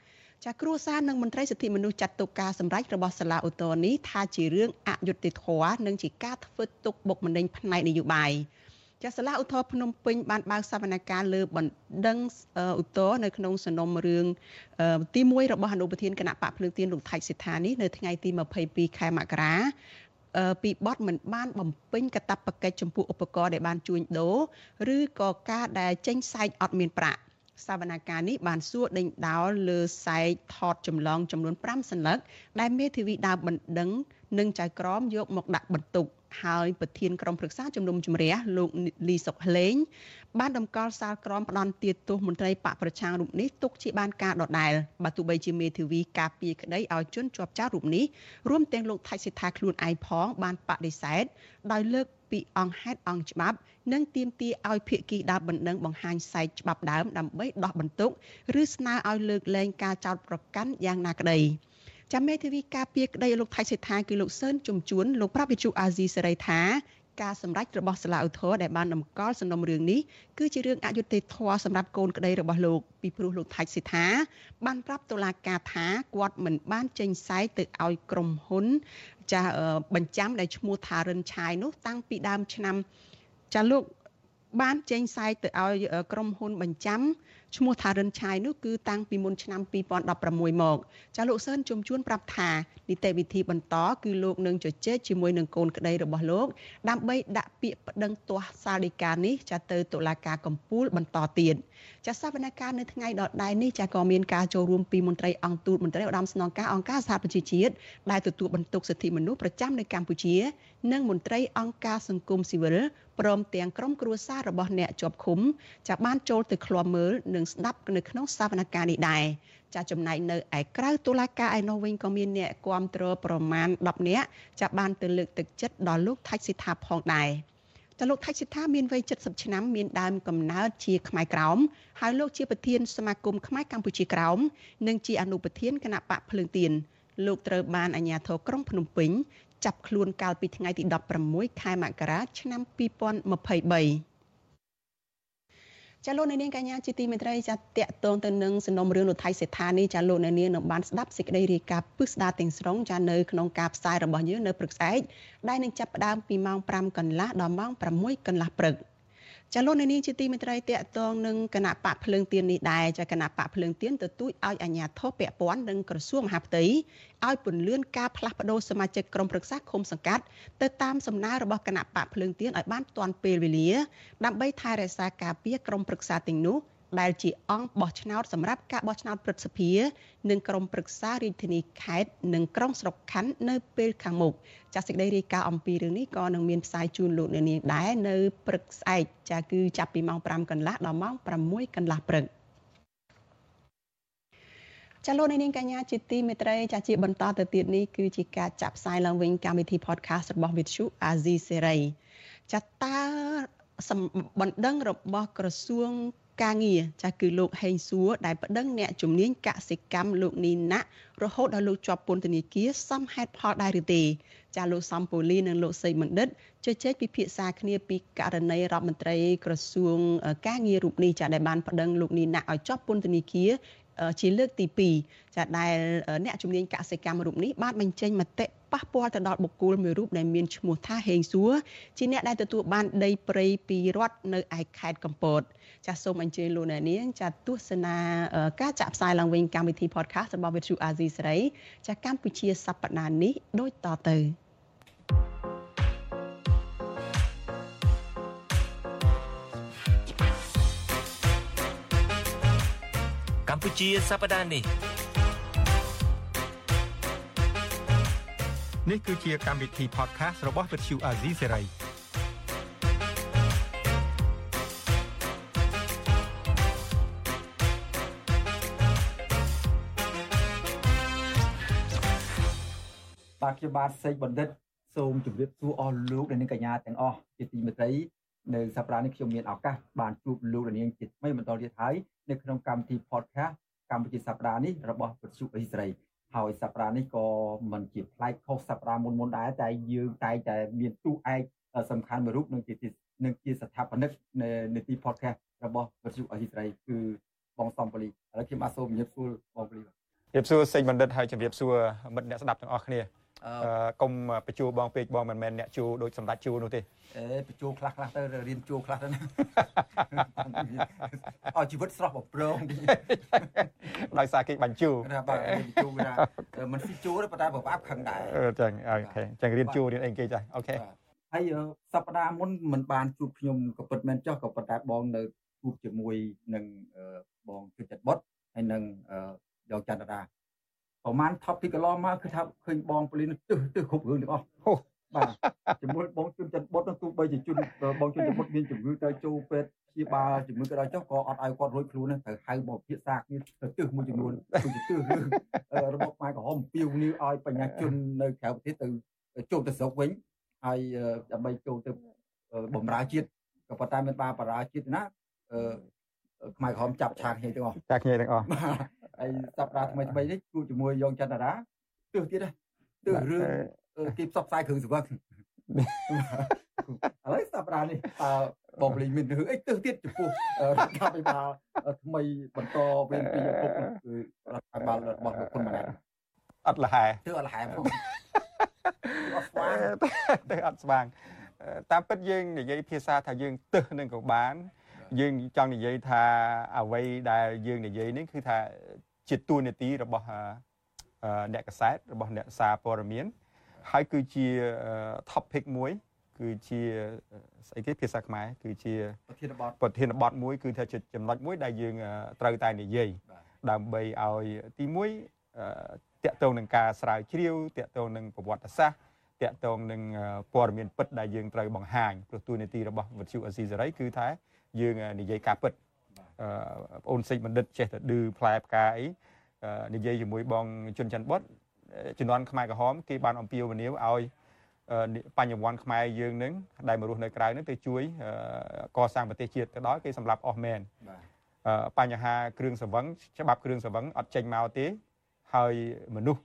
A: ចាគ្រួសារនិងមន្ត្រីសិទ្ធិមនុស្សចាត់ទុកការសម្ដែងរបស់សាលាឧទ្ធរនេះថាជារឿងអយុត្តិធម៌និងជាការធ្វើទុកបុកម្នេញផ្នែកនយោបាយចាសាលាឧទ្ធរភ្នំពេញបានបើកសវនកម្មលើបណ្ដឹងឧទ្ធរនៅក្នុងសំណុំរឿងទី1របស់អនុប្រធានគណៈបកភ្លើងទៀនលោកថៃសិដ្ឋានេះនៅថ្ងៃទី22ខែមករាពីបទមិនបានបំពេញកាតព្វកិច្ចចំពោះឧបករណ៍ដែលបានជួញដូរឬក៏ការដែលចេញសែកអត់មានប្រាក់ សវនកម្មនេះបានសួរដេញដោលលើសែកថតចម្លងចំនួន5សន្លឹកដែលមេធាវីដើមបណ្ដឹងនិងចៅក្រមយកមកដាក់បន្ទុក ហើយប្រធានក្រុមប្រឹក្សាជំនុំជម្រះលោកលីសុកហលេង បានតម្កល់សាលក្រមផ្ដន់ទាទោសមន្ត្រីបកប្រឆាំងរូបនេះទុកជាបានការដដែលបើទោះបីជាមេធាវីការពារក្តីឲ្យជន់ជាប់ចោលរូបនេះរួមទាំងលោកថៃសិដ្ឋាខ្លួនឯងផងបានបដិសេធដោយលើកពីអង្គហេតុអង្គច្បាប់និងទាមទារឲ្យភាគីដើមបណ្ដឹងបង្ហាញសែកច្បាប់ដើមដើម្បីដោះបន្ទុក ឬស្នើឲ្យលើកលែងការចោទប្រកាន់យ៉ាងណាក្តី ចាំមេធាវីការពារក្តីលោកថៃសេដ្ឋាគឺលោកសឿនជំជួនលោកប្រាប់វិទ្យុអាស៊ីសេរីថាការសម្រេចរបស់សាលាឧទ្ធរដែលបានតម្កល់សំណុំរឿងនេះគឺជារឿងអយុត្តិធម៌សម្រាប់កូនក្តីរបស់លោកពីព្រោះលោកថៃសិដ្ឋាបានប្រាប់តុលាការថាគាត់មិនបានចេញសែកទៅឲ្យក្រុមហ៊ុនចាស់បញ្ចាំដែលឈ្មោះថារិនឆាយនោះតាំងពីដើមឆ្នាំចាលោកបានចេញសែកទៅឲ្យក្រុមហ៊ុនបញ្ចាំ ឈ្មោះថារិនឆាយនោះគឺតាំងពីមុនឆ្នាំ2016មកចាលោកសឿនជំជួនប្រាប់ថានីតិវិធីបន្តគឺលោកនឹងជជែកជាមួយនឹងកូនក្តីរបស់លោកដើម្បីដាក់ពាក្យប្តឹងទាស់សាលដីកានេះចាទៅតុលាការកំពូលបន្តទៀតចាសវនកម្មនៅថ្ងៃដដែលនេះចាក៏មានការចូលរួមពីមន្ត្រីអង្គទូតមន្ត្រីឧត្តមស្នងការអង្គការសហប្រជាជាតិដែលទទួលបន្ទុកសិទ្ធិមនុស្សប្រចាំនៅកម្ពុជា និងមន្ត្រីអង្គការសង្គមស៊ីវិលព្រមទាំងក្រុមគ្រួសាររបស់អ្នកជាប់ឃុំចាបានចូលទៅឃ្លាំមើលនិងស្ដាប់នៅក្នុងសវនកម្មនេះដែរចាចំណែកនៅឯក្រៅតុលាការឯនោះវិញក៏មានអ្នកគាំទ្រប្រមាណ10នាក់ចាបានទៅលើកទឹកចិត្តដល់លោកថាច់សិដ្ឋាផងដែរតលោកថៃសិដ្ឋាមានវ័យ70ឆ្នាំមានដើមកំណើតជាខ្មែរក្រោមហើយលោកជាប្រធានសមាគមខ្មែរកម្ពុជាក្រោមនិងជាអនុប្រធានគណៈបកភ្លើងទៀនលោកត្រូវបានអាជ្ញាធរក្រុងភ្នំពេញ ចាប់ខ្លួនកាលពីថ្ងៃទី16ខែមករាឆ្នាំ2023ចាលោកនាងកញ្ញាជាទីមេត្រីចាតកតងទៅនឹងសំណុំរឿងលោកថៃសេដ្ឋានេះចាលោកនាងនឹងបានស្ដាប់សេចក្តីរាយការណ៍ពឹស្ដារទាំងស្រុងចានៅក្នុងការផ្សាយរបស់យើងនៅព្រឹកស្អែកដែលនឹងចាប់ផ្ដើមពីម៉ោង5កន្លះដល់ម៉ោង6កន្លះព្រឹក។ ចាលោកនាងជាទីមេត្រីតកតងនឹងគណៈបកភ្លើងទៀននេះដែរចាគណៈបកភ្លើងទៀនទទូចឲ្យអាជ្ញាធរពាក់ព័ន្ធនិងក្រសួងមហាផ្ទៃឲ្យពន្លឿនការផ្លាស់ប្តូរសមាជិកក្រុមប្រឹក្សាឃុំសង្កាត់ទៅតាមសំណើរបស់គណៈបកភ្លើងទៀនឲ្យបានទាន់ពេលវេលាដើម្បីថែរក្សាការពារក្រុមប្រឹក្សាទាំងនោះ ដែលជាអង្គបោះឆ្នោតសម្រាប់ការបោះឆ្នោតព្រឹទ្ធសភា និងក្រុមប្រឹក្សារាជធានីខេត្តនិងក្រុងស្រុកខណ្ឌនៅពេលខាងមុខចាសសេចក្តីរាយការណ៍អំពីរឿងនេះក៏នឹងមានផ្សាយជូនលោកអ្នកនាងដែរនៅព្រឹកស្អែកចាគឺចាប់ពីម៉ោង5កន្លះដល់ម៉ោង6កន្លះព្រឹកចាលោកនាងកញ្ញាជាទីមេត្រីចាជាបន្តទៅទៀតនេះគឺជាការចាក់ផ្សាយឡើងវិញកម្មវិធី podcast របស់ Vithu Azizi Serai ចាតើបណ្ដឹងរបស់ក្រសួង ការងារចាស់គឺលោកហេងសួរដែលប្តឹងអ្នកជំនាញកសិកម្មលោកនីណាក់រហូតដល់លោកជាប់ពន្ធនាគារសមហេតុផលដែរឬទេចាស់លោកសំពូលីនិងលោកសីបណ្ឌិតជជែកពិភាក្សាគ្នាពីករណីរដ្ឋមន្ត្រីក្រសួងការងាររូបនេះចាស់ដែលបានប្តឹងលោកនីណាក់ឲ្យជាប់ពន្ធនាគារ ជាលើកទី2ចាដែលអ្នកជំនាញកសិកម្មរូបនេះបានបញ្ចេញមតិប៉ះពាល់ទៅដល់បុគ្គលមួយរូបដែលមានឈ្មោះថាហេងសួរជាអ្នកដែលទទួលបានដីព្រៃពីរដ្ឋនៅឯខេត្តកំពតចាសសូមអញ្ជើញលោកអ្នកនាងចាទស្សនាការចាក់ផ្សាយឡើងវិញកម្មវិធី podcast របស់ Vithu Azizi សេរីចាកម្ពុជាសប្តាហ៍នេះដូចតទៅ
B: កម្ពុជាសប្តាហ៍នេះ
Q: នេះគឺជាកម្មវិធី podcast របស់ Vithu Azizi សេរី
R: បាទខ្ញុំបាទសេកបណ្ឌិតសូមជម្រាបសួរអស់លោកនិងកញ្ញាទាំងអស់ជាទីមេត្រីនៅសប្តាហ៍នេះខ្ញុំមានឱកាសបានជួបលោកនាងជាថ្មីបន្តទៀតហើយ នៅក្នុងកម្មវិធី podcast កម្ពុជាសប្តាហ៍នេះរបស់វិទ្យុអេស្រាអែលហើយសប្តាហ៍នេះក៏មិនជាប្លែកខុសសប្តាហ៍មុនមុនដែរតែយើងតែងតែមានទូឯកសំខាន់មួយរូបនឹងជានឹងជាស្ថាបនិកនៅនីតិ podcast របស់វិទ្យុអេស្រាអែលគឺបងសំប៉ូលីឥឡូវខ្ញុំបាទសូមជម្រាបសួរបងប៉ូលី
Q: ជម្រាបសួរសេចបណ្ឌិតហើយជម្រាបសួរមិត្តអ្នកស្ដាប់ទាំងអស់គ្នា កុំបញ្ជួបងពេកបងមិនមែនអ្នកជួដូចសម្ដេចជួនោះទេ
R: អេបញ្ជួខ្លះខ្លះទៅរៀនជួខ្លះទៅណាអស់ជីវិតស្រស់បំប្រង
Q: ដោយសារគេបញ្ជួ
R: ណាបាទរៀនជួណាមិនស៊ីជួទេប៉ុន្តែប្របាប់ខឹងដែរ
Q: អឺចឹងអូខេចឹងរៀនជួរៀនអីគេចាអូខេ
R: ហើយសប្តាហ៍មុនមិនបានជួបខ្ញុំក៏ពិតមែនចុះក៏ប៉ុន្តែបងនៅជួបជាមួយនឹងបងជិតចិត្តបុតហើយនឹងយកចន្ទរា ប្រហែល topic កន្លងមកគឺថាឃើញបងពលីនទឹះទឹះគ្រប់រឿងទាំងអស់បាទជាមួយបងជុនច័ន្ទបុតទោះបីជាជុនបងជុនច័ន្ទបុតមានជំងឺទៅចូលពេទ្យព្យាបាលជំងឺក៏ដោយចុះក៏អត់ឲ្យគាត់រួចខ្លួនត្រូវហៅមកពិភាក្សាគ្នាទៅទឹះមួយចំនួនទៅទឹះរឿងរបបខ្មែរក្រហមពីវនីឲ្យបញ្ញាជននៅក្រៅប្រទេសទៅចូលទៅស្រុកវិញហើយដើម្បីចូលទៅបំរើជាតិក៏ប៉ុន្តែមានបាបរាជាតិណាខ្មែរក្រហមចាប់ឆាកគ្នាទាំងអស់
Q: ចាប់គ្នាទាំងអស់
R: ហើយសប្តាហ៍ថ្មីថ្មីនេះជួបជាមួយយងចន្ទរាទើសទៀតទើសរឿងគេផ្សព្វផ្សាយគ្រឿងសង្វឹងឥឡូវសប្តាហ៍នេះតើបងលីមានរឿងអីទើសទៀតចំពោះរដ្ឋាភិបាលថ្មីបន្តវេនពីឪពុកគឺរដ្ឋាភិបាលរបស់លោកហ៊ុនម៉ាណែត
Q: អត់លហែ
R: ទើអត់លហែផង
Q: អត់ស្វាងទៅអត់ស្វាងតាមពិតយើងនិយាយភាសាថាយើងទើសនឹងក៏បាន យើងចង់និយាយថាអ្វីដែលយើងនិយាយនេះគឺថាជាទួនាទីរបស់អ្នកកសែតរបស់អ្នកសារព័ត៌មានហើយគឺជា topic មួយ គឺជាស្អីគេភាសាខ្មែរគឺជា
R: ប្រធានបទ
Q: ប្រធានបទមួយ គឺថាជាចំណុចមួយដែលយើងត្រូវតែនិយាយដើម្បីឲ្យទី1តកតងនឹងការស្រាវជ្រាវតកតងនឹងប្រវត្តិសាស្ត្រតកតងនឹងព័ត៌មានពិតដែលយើងត្រូវបង្ហាញព្រោះទូនីតិរបស់វិទ្យុអេស៊ីសេរីគឺថា យើងនិយាយការពិតបងអូនសេចបណ្ឌិតចេះតែឌឺផ្លែផ្កាអីនិយាយជាមួយបងជុនច័ន្ទបុតជំនាន់ខ្មែរក្រហមគេបានអំពាវនាវឲ្យបញ្ញវន្តខ្មែរយើងនឹងដែលមករស់នៅក្រៅនឹងទៅជួយកសាងប្រទេសជាតិទៅដល់គេសម្រាប់អស់មែនបញ្ហាគ្រឿងសង្វឹងច្បាប់គ្រឿងសង្វឹងអត់ចេញមកទេហើយមនុស្ស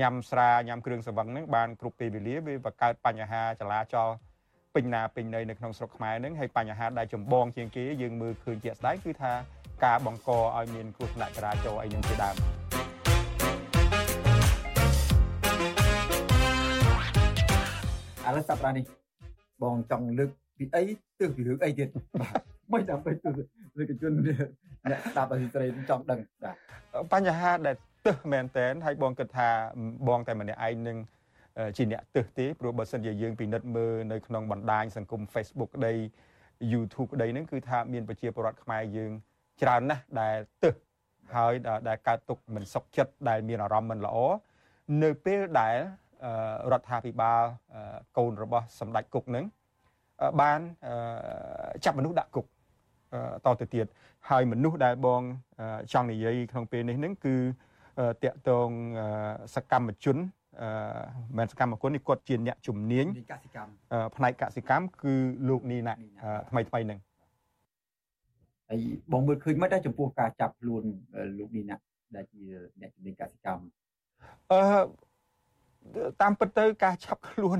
Q: ញ៉ាំស្រាញ៉ាំគ្រឿងសង្វឹងហ្នឹងបានគ្រប់ពេលវេលាវាបង្កើតបញ្ហាចលាចល ពេញណាពេញណីនៅក្នុងស្រុកខ្មែរហ្នឹងហើយបញ្ហាដែលចម្បងជាងគេយើងមើលឃើញជាក់ស្ដែងគឺថាការបង្កឲ្យមានគ្រោះថ្នាក់ចរាចរណ៍អីហ្នឹងជាដើម
R: ឥឡូវសប្តាហ៍នេះបងចង់លើកពីអីទើសពីរឿងអីទៀតបាទមិនដើម្បីទើសលើកជនអ្នកស្ដាប់អសិរ័យចង់ដឹងបាទ
Q: បញ្ហាដែលទើសមែនតែនហើយបងគិតថាបងតែម្នាក់ឯងនឹង ជាអ្នកទឹះទេព្រោះបើសិនជាយើងពិនិត្យមើលនៅក្នុងបណ្ដាញសង្គម Facebook ក្តី YouTube ក្តីហ្នឹងគឺថាមានប្រជាពលរដ្ឋខ្មែរយើងច្រើនណាស់ដែលទឹះហើយដែលកើតទុកមិនសុខចិត្តដែលមានអារម្មណ៍មិនល្អនៅពេលដែលរដ្ឋាភិបាលកូនរបស់សម្ដេចគុកនឹងបានចាប់មនុស្សដាក់គុកតទៅទៀតហើយមនុស្សដែលបងចង់និយាយក្នុងពេលនេះនឹងគឺតកតងសកម្មជន អឺមិនសកម្មគុណនេះគាត់ជាអ្នកជំនាញ
R: កសិកម្ម
Q: ផ្នែកកសិកម្មគឺលោកនីណាថ្មីថ្មីហ្នឹង
R: ហើយបងមើលឃើញមិនដែរចំពោះការចាប់ខ្លួនលោកនេះណាដែលជាអ្នកជំនាញកសិកម្ម
Q: អឺតាមពិតទៅការចាប់ខ្លួន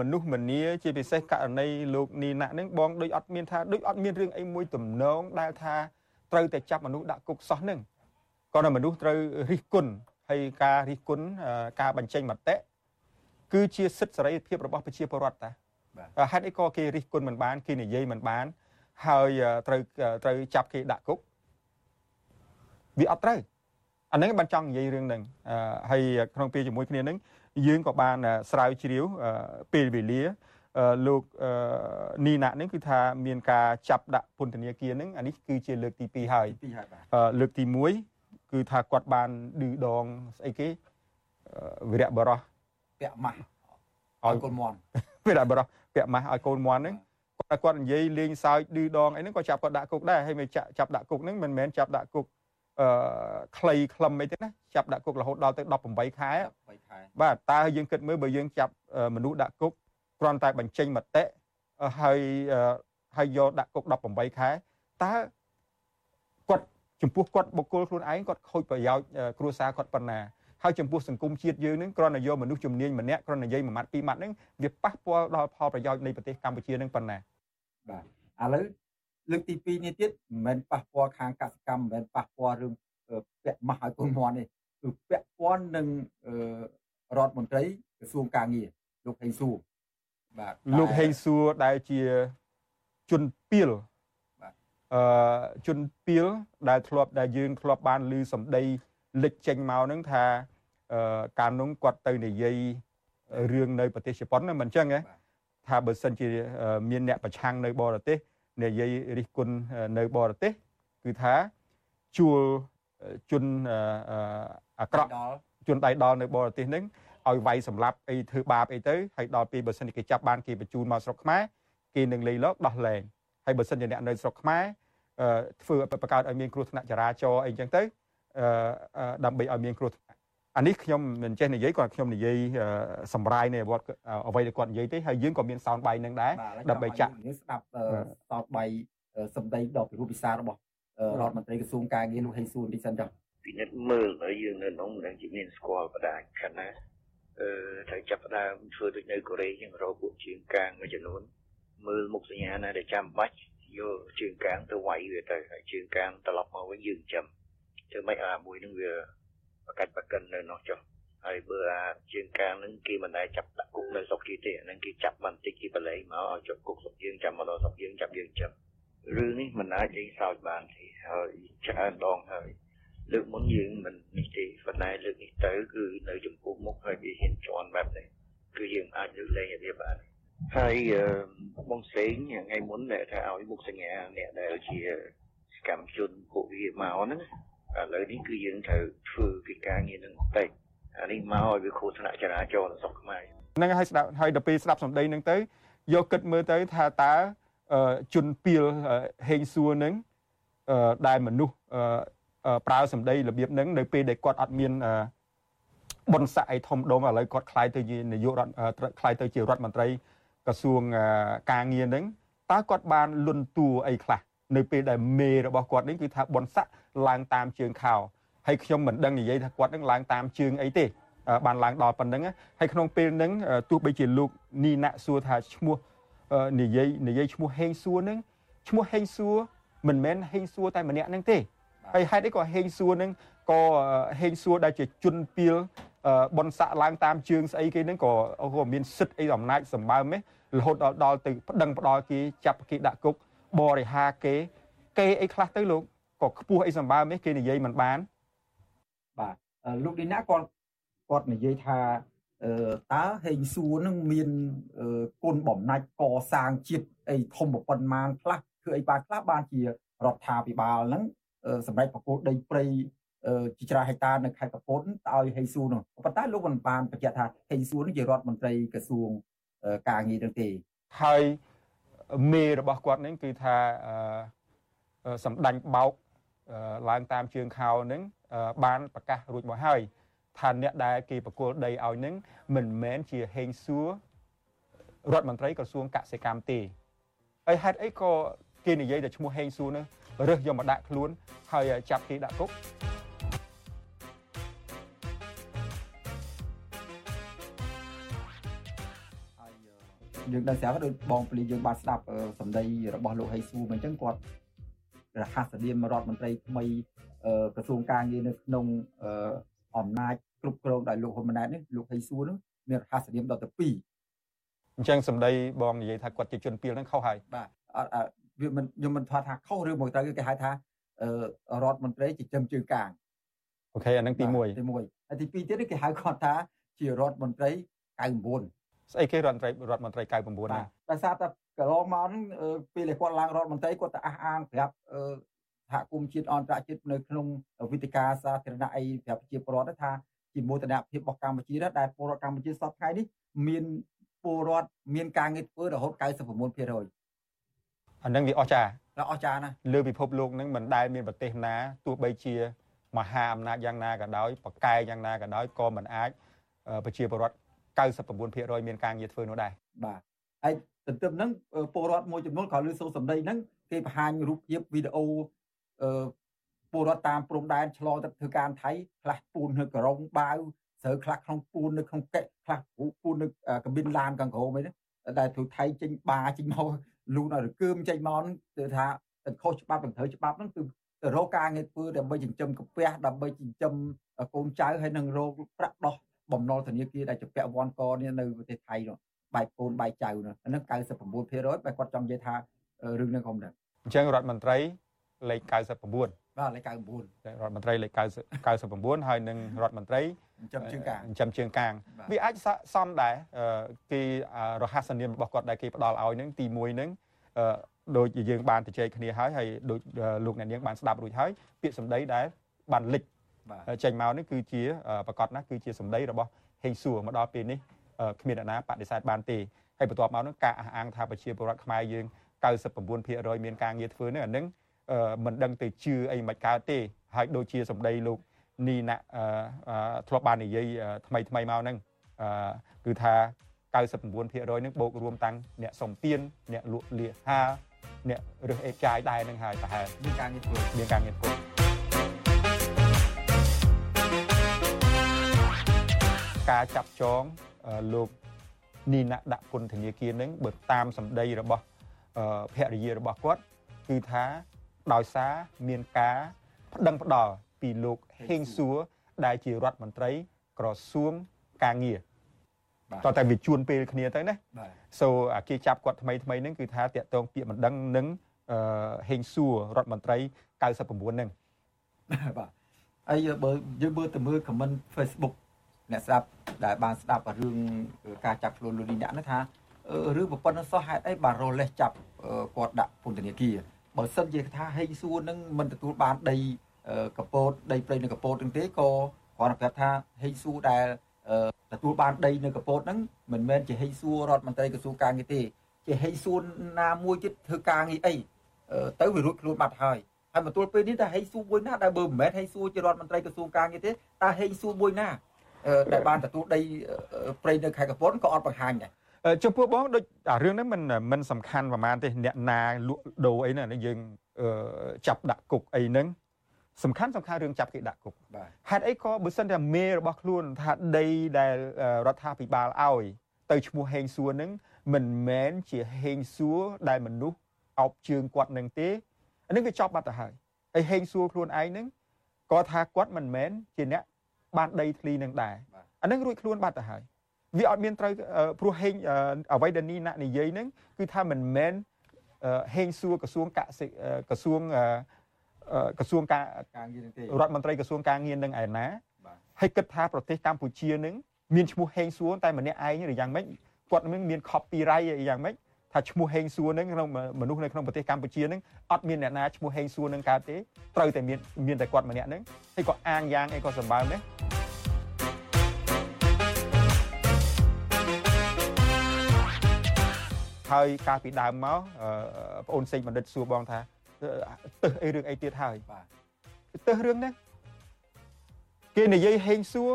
Q: មនុស្សម្នាជាពិសេសករណីលោកនីណាហ្នឹងបងដូចអត់មានថាដូចអត់មានរឿងអីមួយទំនងដែលថាត្រូវតែចាប់មនុស្សដាក់គុកសោះហ្នឹងក៏តែមនុស្សត្រូវរិះគន់ ហើយការរិះគន់ការបញ្ចេញមតិគឺជាសិទ្ធិសេរីភាពរបស់ប្រជាពលរដ្ឋតាហេតុអីក៏គេរិះគន់មិនបានគេនិយាយមិនបាន ហើយត្រូវត្រូវចាប់គេដាក់គុកវាអត់ត្រូវអាហ្នឹងបានចង់និយាយរឿងហ្នឹងហើយក្នុងពេលជាមួយគ្នាហ្នឹងយើងក៏បានស្រាវជ្រាវពេលវេលាលោកនីណានេះគឺថាមានការចាប់ដាក់ពន្ធនាគារហ្នឹងអានេះគឺជាលើកទី2ហើយលើកទី1 គឺថាគាត់បានឌឺដងស្អីគេវិរៈបរោះ
R: ពាក់ម៉ាស់ឲ្យកូនមន់
Q: វិរៈបរោះពាក់ម៉ាស់ឲ្យកូនមន់ហ្នឹងគាត់គាត់និយាយលេងសើចឌឺដងអីហ្នឹងក៏ចាប់គាត់ដាក់គុកដែរហើយមិនចាប់ដាក់គុកហ្នឹងមិនមែនចាប់ដាក់គុកអឺខ្លីខ្លឹមអីទេណាចាប់ដាក់គុករហូតដល់ទៅ18ខែ
R: 18ខែ
Q: បាទតើយើងគិតមើលបើយើងចាប់មនុស្សដាក់គុកគ្រាន់តែបញ្ចេញមតិហើយហើយយកដាក់គុក18ខែតើគាត់ ចំពោះគាត់បុគ្គលខ្លួនឯងគាត់ខូចប្រយោជន៍គ្រួសារគាត់ប៉ុណ្ណាហើយចំពោះសង្គមជាតិយើងនឹងគ្រាន់តែយកមនុស្សជំនាញម្នាក់គ្រាន់តែនិយាយមួយម៉ាត់ពីរម៉ាត់ហ្នឹងវាប៉ះពាល់ដល់ផលប្រយោជន៍នៃប្រទេសកម្ពុជានឹងប៉ុណ្ណា
R: បាទឥឡូវលើកទី2នេះទៀតមិនមែនប៉ះពាល់ខាងកសិកម្មមិនមែនប៉ះពាល់រឿងពាក់ម៉ាស់ឲ្យកូនមន់នេះគឺពាក់ព័ន្ធនឹងរដ្ឋមន្ត្រីក្រសួងកាងារលោកហេងសួរ
Q: បាទលោកហេងសួរដែលជាជនពីលបាទ អឺជនពីលដែលធ្លាប់ដែលយើងធ្លាប់បានឮសម្ដីលេចចេញមកហ្នឹងថាអឺកាលនោះគាត់ទៅនិយាយរឿងនៅប្រទេសជប៉ុនណាមិនអញ្ចឹងទេថាបើសិនជាមានអ្នកប្រឆាំងនៅបរទេសនិយាយរិះគន់នៅបរទេសគឺថាជួលជនអាក្រក់ជនដៃដល់នៅបរទេសហ្នឹងឲ្យវាយសម្លាប់អីធ្វើបាបអីទៅហើយដល់ពេលបើសិនជាគេចាប់បានគេបញ្ជូនមកស្រុកខ្មែរគេនឹងលេីលោកដោះលែង ហើយបើសិនជាអ្នកនៅស្រុកខ្មែរធ្វើបង្កើតឲ្យមានគ្រោះថ្នាក់ចរាចរណ៍អីចឹងទៅដើម្បីឲ្យមានគ្រោះថ្នាក់អានេះខ្ញុំមិនចេះនិយាយគាត់ខ្ញុំនិយាយសម្រាយនៃអ្វីអ្វីដែលគាត់និយាយទេហើយយើងក៏មានសោនបៃនឹងដែរដើម្បីចាក់
R: ស្ដាប់សោនបៃសម្ដីដ៏ពិរោះពិសារបស់រដ្ឋមន្ត្រីក្រសួងការងារលោកហេងសួនទីសិនចុះ
S: ពិនិត្យមើលហើយយើងនៅក្នុងនឹងជាមានស្គាល់បដាខណៈអឺត្រូវចាប់ផ្ដើមធ្វើដូចនៅកូរ៉េចឹងរកពួកជាងកាងមួយចំនួន មើលមុខសញ្ញាណាដែលចាំបាច់យកជើងកាងទៅវាយវាទៅហើយជើងកាងត្រឡប់មកវិញយើងចាំធ្វើម៉េចអាមួយនឹងវាបកាច់បកិននៅនោះចុះហើយបើអាជើងកាងនឹងគេមិនដែលចាប់ដាក់គុកនៅស្រុកគេទេអានឹងគេចាប់បានតិចគេបលែងមកឲ្យជាប់គុកស្រុកយើងចាំមកដល់ស្រុកយើងចាប់យើងចាំរឿងនេះមិនអាចលេងសើចបានទេហើយច្រើនដងហើយលើកមុនយើងមិននេះទេប៉ុន្តែលើកនេះទៅគឺនៅចំពោះមុខហើយវាហ៊ានជន់បែបនេះគឺយើងអាចលើកលែងវាបាន ហើយបងសេងថ្ងៃមុនដែលថាឲ្យមុខសញ្ញាអ្នកដែលជាសកម្មជនពួកវាមកហ្នឹងឥឡូវនេះគឺយើងត្រូវធ្វើកិច្ចការងារនឹងតិចអានេះមកឲ្យវាគ្រោះថ្នាក់ចរាចរណ៍នៅស្រុកខ្មែរ
Q: ហ្នឹងហើយស្ដាប់ហើយដល់ពេលស្ដាប់សម្ដីហ្នឹងទៅយកគិតមើលទៅថាតើជនពីលហេងសួរនឹងដែលមនុស្សប្រើសម្ដីរបៀបហ្នឹងនៅពេលដែលគាត់អត់មានបុណ្យស័ក្តិអីធំដុំឥឡូវគាត់ខ្លាយទៅជានាយករដ្ឋខ្លាយទៅជារដ្ឋមន្ត្រី ក្រសួងការងារហ្នឹងតើគាត់បានលុនតួអីខ្លះនៅពេលដែលមេរបស់គាត់នេះគឺថាបុណ្យស័ក្តិឡើងតាមជើងខោហើយខ្ញុំមិនដឹងនិយាយថាគាត់នឹងឡើងតាមជើងអីទេបានឡើងដល់ប៉ុណ្្នឹងហើយក្នុងពេលហ្នឹងទោះបីជាលោកនីណាក់សួរថាឈ្មោះនិយាយនិយាយឈ្មោះហេងសួរហ្នឹងឈ្មោះហេងសួរមិនមែនហេងសួរតែម្នាក់ហ្នឹងទេហើយហេតុអីក៏ហេងសួរហ្នឹងក៏ហេងសួរដែលជាជនពីលបនស័កឡើងតាមជើងស្អីគេហ្នឹងក៏ក៏មានសិទ្ធអីអំណាចសម្បើមទេ រហូតដល់ដល់ទៅប្តឹងផ្ដាល់គេចាប់គេដាក់គុកបរិហាគេ គេអីខ្លះទៅលោកក៏ខ្ពស់អីសម្បើមទេគេនិយាយមិនបាន
R: បាទលោកឌីណាគាត់គាត់និយាយថាអឺតើហេងសួរនឹងមានគុណបំណាច់កសាងជាតិអីធំប៉ុន្មានខ្លះគឺអីបានខ្លះបានជារដ្ឋាភិបាលហ្នឹងសម្រាប់ប្រកួតដីព្រៃជាច្រើនហិកតានៅខេត្តកពតទៅឲ្យហេងសួរនោះប៉ុន្តែលោកមិនបានបញ្ជាក់ថាហេងសួរនេះជារដ្ឋមន្ត្រីក្រសួង ការងារនឹងទេ
Q: ហើយមេរបស់គាត់នឹងគឺថាសម្ដាញ់បោកឡើងតាមជើងខោនឹងបានប្រកាសរួចមកហើយថាអ្នកដែលគេប្រគល់ដីឲ្យនឹងមិនមែនជាហេងសួររដ្ឋមន្ត្រីក្រសួងកសិកម្មទេហើយហេតុអីក៏គេនិយាយតែឈ្មោះហេងសួរនោះរើសយកមកដាក់ខ្លួនហើយចាប់គេដាក់គុក
R: យើងដឹងស្រាប់ដូចបងពលីយើងបានស្ដាប់សម្ដីរបស់លោកហៃស៊ូមិនអញ្ចឹងគាត់រហ័សនាមរដ្ឋមន្ត្រីថ្មីក្រសួងការងារនៅក្នុងអំណាចគ្រប់គ្រងដោយលោកហ៊ុនម៉ាណែតនេះលោកហៃស៊ូនោះមានរហ័សនាមដល់ទៅ2
Q: អញ្ចឹងសម្ដីបងនិយាយថាគាត់ជាជនពីលហ្នឹងខុសហើយ
R: បាទអត់វាមិនខ្ញុំមិនថាថាខុសឬមកត្រូវគេហៅថារដ្ឋមន្ត្រីចិញ្ចឹមជើងកាង
Q: អូខេអានឹងទី1
R: ទី1ហើយទី2ទៀតគេហៅគាត់ថាជារដ្ឋមន្ត្រី99
Q: ស្អីគេរដ្ឋមន្ត្រីរដ្ឋមន្ត្រី99
R: ណាដោយសារតែកន្លងមកហ្នឹងពេលគាត់ឡើងរដ្ឋមន្ត្រីគាត់ទៅអះអាងប្រាប់សហគមន៍ជាតិអន្តរជាតិនៅក្នុងវិទ្យាសាធារណៈអីប្រាប់ប្រជាពលរដ្ឋថាជាមោទនភាពរបស់កម្ពុជាដែលពលរដ្ឋកម្ពុជាសពថ្ងៃនេះមានពលរដ្ឋមានការងារធ្វើរហូត99%
Q: អានឹងវាអស្ចារ្យ
R: អស្ចារ្យណា
Q: លើពិភពលោកនឹងមិនដែលមានប្រទេសណាទោះបីជាមហាអំណាចយ៉ាងណាក៏ដោយប្រកែកយ៉ាងណាក៏ដោយក៏មិនអាចប្រជាពលរដ្ឋ 99%មានការងារធ្វើនោះដែរ
R: បាទហើយទន្ទឹមហ្នឹងពលរដ្ឋមួយចំនួនក៏លើសូរសម្ដីហ្នឹងគេបង្ហាញរូបភាពវីដេអូអឺពលរដ្ឋតាមព្រំដែនឆ្លងទៅធ្វើការថៃខ្លះពូននៅក្រុងបាវស្រូវខ្លះក្នុងពូននៅក្នុងកែខ្លះពូននៅកាប៊ីនឡានកង្ក្រោមអីដែលធ្វើថៃចេញបាចេញមកលូនឲ្យរកើមចេញមកហ្នឹងគឺថាទៅខុសច្បាប់ទៅត្រូវច្បាប់ហ្នឹងគឺទៅរកការងារធ្វើដើម្បីចិញ្ចឹមកាពះដើម្បីចិញ្ចឹមកូនចៅហើយនឹងរកប្រាក់ដោះ បំណុលធនាគារដែលជាពាក់វ៉ាន់កនេះនៅប្រទេសថៃនោះបែកកូនបែកចៅនោះហ្នឹង99%បែរគាត់ចង់និយាយថារឿងនេះក៏មិនដែរ
Q: អញ្ចឹងរដ្ឋមន្ត្រីលេខ99
R: បាទលេខ99
Q: រដ្ឋមន្ត្រីលេខ99ហើយនឹងរដ្ឋមន្ត្រី
R: ចិញ្ចឹមជើងកាង
Q: ចិញ្ចឹមជើងកាងវាអាចសមដែរគេរហ័សនាមរបស់គាត់ដែលគេផ្ដល់ឲ្យនឹងទី1នឹងដូចយើងបានជជែកគ្នាហើយហើយដូចលោកអ្នកនាងបានស្ដាប់រួចហើយពាក្យសម្ដីដែលបានលេច ចេញមកនេះគឺជាប្រកាសណាគឺជាសម្ដីរបស់ហេងសួរមកដល់ពេលនេះគ្មានអ្នកណាបដិសេធបានទេហើយបន្ទាប់មកនោះការអះអាងថាប្រជាពលរដ្ឋខ្មែរយើង99%មានការងារធ្វើនេះអានឹងមិនដឹងទៅជឿអីមិនកើតទេហើយដូចជាសម្ដីលោកនីណាធ្លាប់បាននិយាយថ្មីថ្មីមកហ្នឹងគឺថា99%នឹងបូករួមតាំងអ្នកសំទៀនអ្នកលក់លាហាអ្នករើសអេចាយដែរនឹងហើយប្រហែល
R: មានការងារធ្វើ
Q: មានការងារធ្វើ ការចាប់ចងលោកនីណាដាក់ពន្ធនាគារនឹងបើតាមសម្ដីរបស់ភរិយារបស់គាត់គឺថាដោយសារមានការប្តឹងផ្ដល់ពីលោកហេងសួរដែលជារដ្ឋមន្ត្រីក្រសួងការងារតើតែវាជួនពេលគ្នាទៅណាសូគេចាប់គាត់ថ្មីថ្មីហ្នឹងគឺថាតាក់ទងពាក្យមិនដឹងនឹងហេងសួររដ្ឋមន្ត្រី99ហ្នឹង
R: បាទហើយបើយើងមើលទៅមើល comment Facebook អ្នកស្ដាប់ដែលបានស្ដាប់រឿងការចាប់ខ្លួនលោកលីអ្នកហ្នឹងថារឿងប្រព័ន្ធសោះហេតុអីបានរលេះចាប់គាត់ដាក់ពន្ធនាគារបើសិនជាថាហេងសួរនឹងមិនទទួលបានដីកពតដីព្រៃនៅកពតនឹងទេក៏គាត់ប្រាប់ថាហេងសួរដែលទទួលបានដីនៅកពតហ្នឹងមិនមែនជាហេងសួររដ្ឋមន្ត្រីក្រសួងការងារទេជាហេងសួរណាមួយទៀតធ្វើការងារអីទៅវារួចខ្លួនបាត់ហើយហើយមកទល់ពេលនេះតើហេងសួរមួយណាដែលបើមិនមែនហេងសួរជារដ្ឋមន្ត្រីក្រសួងការងារទេតើហេងសួរមួយណា ដែលបានទទួលដីព្រៃនៅខេត្តកពតក៏អត់បង្ហាញដែរ
Q: ចំពោះបងដូចអារឿងហ្នឹងមិនមិនសំខាន់ប្រហែលទេអ្នកណាលក់ដូរអីហ្នឹងយើងចាប់ដាក់គុកអីហ្នឹងសំខាន់សំខាន់រឿងចាប់គេដាក់គុកហេតុអីក៏បើសិនតែមេរបស់ខ្លួនថាដីដែលរដ្ឋាភិបាលឲ្យទៅឈ្មោះហេងសួរហ្នឹងមិនមែនជាហេងសួរដែលមនុស្សអោបជើងគាត់នឹងទេអានេះវាចប់បាត់ទៅហើយហើយហេងសួរខ្លួនឯងហ្នឹងក៏ថាគាត់មិនមែនជាអ្នក បានដីធ្លីនឹងដែរអានឹងរួចខ្លួនបាត់ទៅហើយវាអត់មានត្រូវព្រោះហេងអ្វីដែលនីណានិយាយហ្នឹងគឺថាមិនមែនហេងសួរក្រសួងកសិក្រសួងក្រសួងការ
R: ការងារនឹងទេ
Q: រដ្ឋមន្ត្រីក្រសួងការងារនឹងឯណាហើយគិតថាប្រទេសកម្ពុជានឹងមានឈ្មោះហេងសួរតែម្នាក់ឯងឬយ៉ាងម៉េចគាត់នឹងមាន copyright យ៉ាងម៉េច ថាឈ្មោះហេងសួរនឹងក្នុងមនុស្សនៅក្នុងប្រទេសកម្ពុជានឹងអត់មានអ្នកណាឈ្មោះហេងសួរនឹងកើតទេត្រូវតែមានមានតែគាត់ម្នាក់នឹងហើយក៏អាងយ៉ាងអីក៏សម្បើមដែរហើយកាលពីដើមមកបងអូនសេងបណ្ឌិតសួរបងថាទឹះអីរឿងអីទៀតហើយបាទទឹះរឿងហ្នឹងគេនិយាយហេងសួរ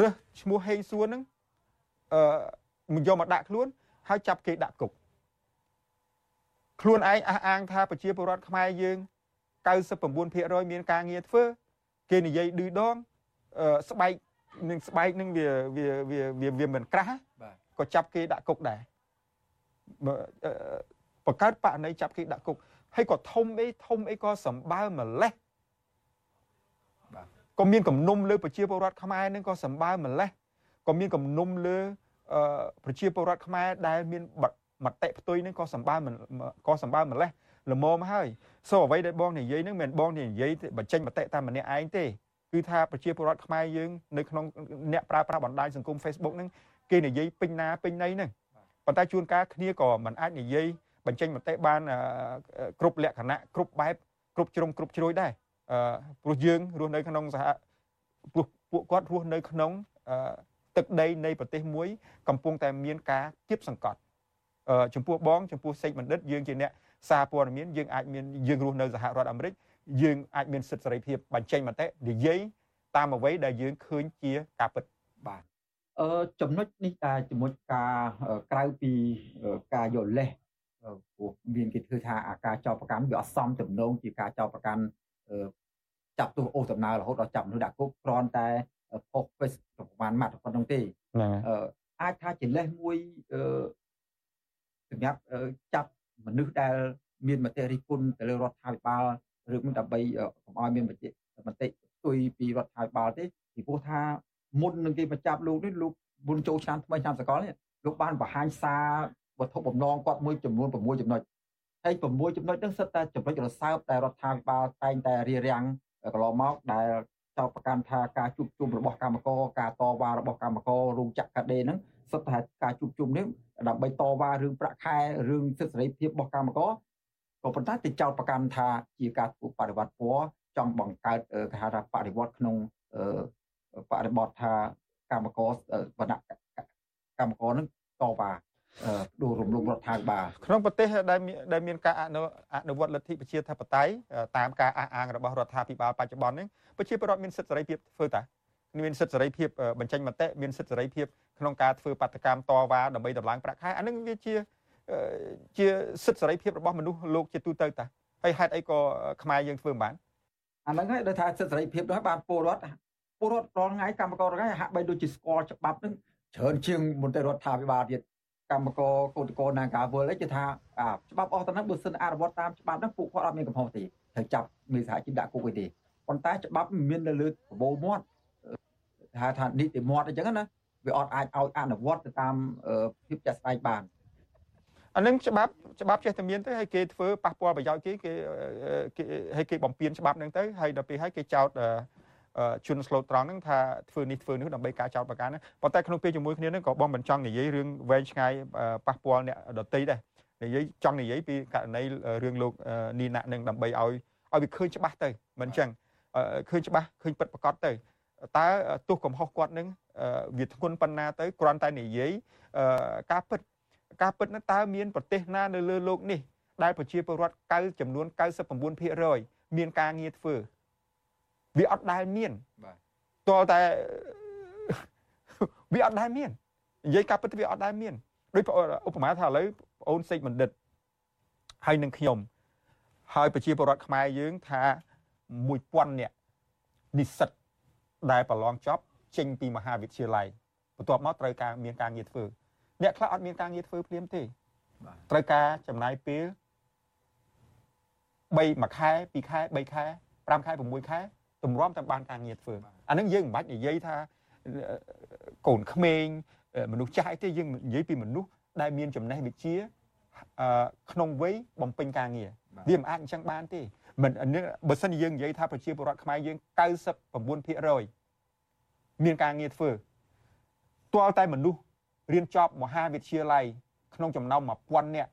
Q: រើសឈ្មោះហេងសួនហ្នឹងអឺមកយកមកដាក់ខ្លួន ហើយចាប់គេដាក់គុកខ្លួនឯងអះអាងថាប្រជាពលរដ្ឋខ្មែរយើង99%មានការងារធ្វើគេនិយាយឌឺដងស្បែកនឹងស្បែកនឹងវាវាវាវាមិនក្រាស់ក៏ចាប់គេដាក់គុកដែរបង្កើតបកណីចាប់គេដាក់គុកហើយក៏ធំអីធំអីក៏សម្បើម្លេះក៏មានគំនុំលើប្រជាពលរដ្ឋខ្មែរនឹងក៏សម្បើម្លេះក៏មានគំនុំលើ ប្រជាពលរដ្ឋខ្មែរដែលមានមតិផ្ទុយនឹងក៏សម្បើក៏សម្បើម្លេះល្មមហើយសូអ្វីដែលបងនិយាយនឹងមិនបងនិយាយបញ្ចេញមតិតាមម្នាក់ឯងទេគឺថាប្រជាពលរដ្ឋខ្មែរយើងនៅក្នុងអ្នកប្រើប្រាស់បណ្ដាញសង្គម Facebook ហ្នឹងគេនិយាយពេញណាពេញណីហ្នឹងប៉ុន្តែជួនកាលគ្នាក៏មិនអាចនិយាយបញ្ចេញមតិបានគ្រប់លក្ខណៈគ្រប់បែបគ្រប់ជ្រុងគ្រប់ជ្រោយដែរព្រោះយើងរស់នៅក្នុងសហព្រោះពួកគាត់រស់នៅក្នុង ទឹកដីនៃប្រទេសមួយកំពុងតែមានការគៀបសង្កត់ចំពោះបងចំពោះសេចបណ្ឌិតយើងជាអ្នកសារព័ត៌មានយើងអាចមានយើងរស់នៅសហរដ្ឋអាមេរិកយើងអាចមានសិទ្ធិសេរីភាពបញ្ចេញមតិនិយាយតាមអ្វីដែលយើងឃើញជាការពិត
R: បាទអឺចំណុចនេះតែចំណុចការក្រៅពីការយកលេសព្រោះមានគេធ្វើថាអាការចោតប្រកាន់វាអសមទំនងជាការចោតប្រកាន់ចាប់ទោសអូសដំណើររហូតដល់ចាប់មនុស្សដាក់គុកគ្រាន់តែ ផុស face ប្រហែលម៉ាត់ប៉ុណ្្នឹងទេអាចថាជាលេសមួយសម្រាប់ចាប់មនុស្សដែលមានមតិរិះគន់ទៅលើរដ្ឋាភិបាលឬមិនដើម្បីកុំឲ្យមានមតិមតិផ្ទុយពីរដ្ឋាភិបាលទេពីព្រោះថាមុននឹងគេបញ្ចាប់លោកនេះលោកមុនចូលឆ្នាំថ្មីឆ្នាំសកលនេះលោកបានបង្ហាញសារវត្ថុបំណងគាត់មួយចំនួន6ចំណុចហើយ6ចំណុចហ្នឹងសិតតែចំណុចរសើបតែរដ្ឋាភិបាលតែងតែរៀបរៀងកន្លងមកដែល ចោទប្រកាន់ថាការជួបជុំរបស់កម្មករការតវ៉ារបស់កម្មកររោងចក្រកាដេហ្នឹងសិតតែការជួបជុំនេះដើម្បីតវ៉ារឿងប្រាក់ខែរឿងសិទ្ធិសេរីភាពរបស់កម្មករក៏ប៉ុន្តែទៅចោទប្រកាន់ថាជាការធ្វើបដិវត្តពណ៌ចង់បង្កើតគេហៅថាបដិវត្តក្នុងបរិបទថាកម្មករវណ្ណៈកម្មករនឹងតវ៉ា ដូររំលងរដ្ឋាភិបាល
Q: ក្នុងប្រទេសដែលដែលមានការអនុវត្តលទ្ធិប្រជាធិបតេយ្យតាមការអះអាងរបស់រដ្ឋាភិបាលបច្ចុប្បន្ននេះប្រជាពលរដ្ឋមានសិទ្ធិសេរីភាពធ្វើតាមានសិទ្ធិសេរីភាពបញ្ចេញមតិមានសិទ្ធិសេរីភាពក្នុងការធ្វើបាតកម្មតវ៉ាដើម្បីតម្លើងប្រាក់ខែអានឹងវាជាជាសិទ្ធិសេរីភាពរបស់មនុស្សលោកជាទូទៅតាហើយហេតុអីក៏ខ្មែរយើងធ្វើមិនបាន
R: អាហ្នឹងហើយដូចថាសិទ្ធិសេរីភាពនោះបានពលរដ្ឋពលរដ្ឋរាល់ថ្ងៃកម្មកររាល់ថ្ងៃហាក់បីដូចជាស្គាល់ច្បាប់ហ្នឹងច្រើនជាងមន្ត្រីរដ្ឋាភិបាលទៀត កម្មករកោតកោណាការវល់អីគេថាច្បាប់អស់ទៅហ្នឹងបើសិនអនុវត្តតាមច្បាប់ហ្នឹងពួកគាត់អត់មានកំហុសទេត្រូវចាប់មេសហជីពដាក់គុកឯទេប៉ុន្តែច្បាប់មិនមាននៅលើប្របោមាត់ថាថានីតិមាត់អញ្ចឹងណាវាអត់អាចឲ្យអនុវត្តទៅតាមភាពចាស់ស្ដែងបាន
Q: អានឹងច្បាប់ច្បាប់ចេះតែមានទៅហើយគេធ្វើប៉ះពាល់ប្រយោជន៍គេគេហើយគេបំពេញច្បាប់ហ្នឹងទៅហើយដល់ពេលហើយគេចោទ ជន់ស្លូតត្រង់ហ្នឹងថាធ្វើនេះធ្វើនោះដើម្បីការចោទប្រកាន់ហ្នឹងប៉ុន្តែក្នុងពេលជាមួយគ្នាហ្នឹងក៏បងមិនចង់និយាយរឿងវែងឆ្ងាយប៉ះពាល់អ្នកដតីដែរនិយាយចង់និយាយពីករណីរឿងលោកនីណាក់នឹងដើម្បីឲ្យឲ្យវាឃើញច្បាស់ទៅមិនអញ្ចឹងឃើញច្បាស់ឃើញពិតប្រកបទៅតើទោះកំហុសគាត់នឹងវាធ្ងន់ប៉ុណ្ណាទៅគ្រាន់តែនិយាយការពិតការពិតនោះតើមានប្រទេសណានៅលើโลกនេះដែលប្រជាពលរដ្ឋកៅចំនួន99%មានការងារធ្វើ វាអត់ដែលមានបាទតើតែវាអត់ដែលមាននិយាយការពិតវាអត់ដែលមានដូចឧបមាថាឥឡូវបងអូនសេចបណ្ឌិតហើយនឹងខ្ញុំហើយប្រជាពលរដ្ឋខ្មែរយើងថា1000នាក់និស្សិតដែលប្រឡងចប់ចេញពីមហាវិទ្យាល័យបន្ទាប់មកត្រូវការមានការងារធ្វើអ្នកខ្លះអត់មានការងារធ្វើភ្លាមទេត្រូវការចំណាយពេល3មួយខែ2ខែ3ខែ5ខែ6ខែ ទម្រាំតែបានការងារធ្វើអានឹងយើងមិនបាច់និយាយថាកូនក្មេងមនុស្សចាស់អីទេយើងនិយាយពីមនុស្សដែលមានចំណេះវិជ្ជាក្នុងវ័យបំពេញការងារវាមិនអាចអញ្ចឹងបានទេមិនបើសិនយើងនិយាយថាប្រជាពលរដ្ឋខ្មែរយើង99%មានការងារធ្វើទាល់តែមនុស្សរៀនចប់មហាវិទ្យាល័យក្នុងចំណោម1000នាក់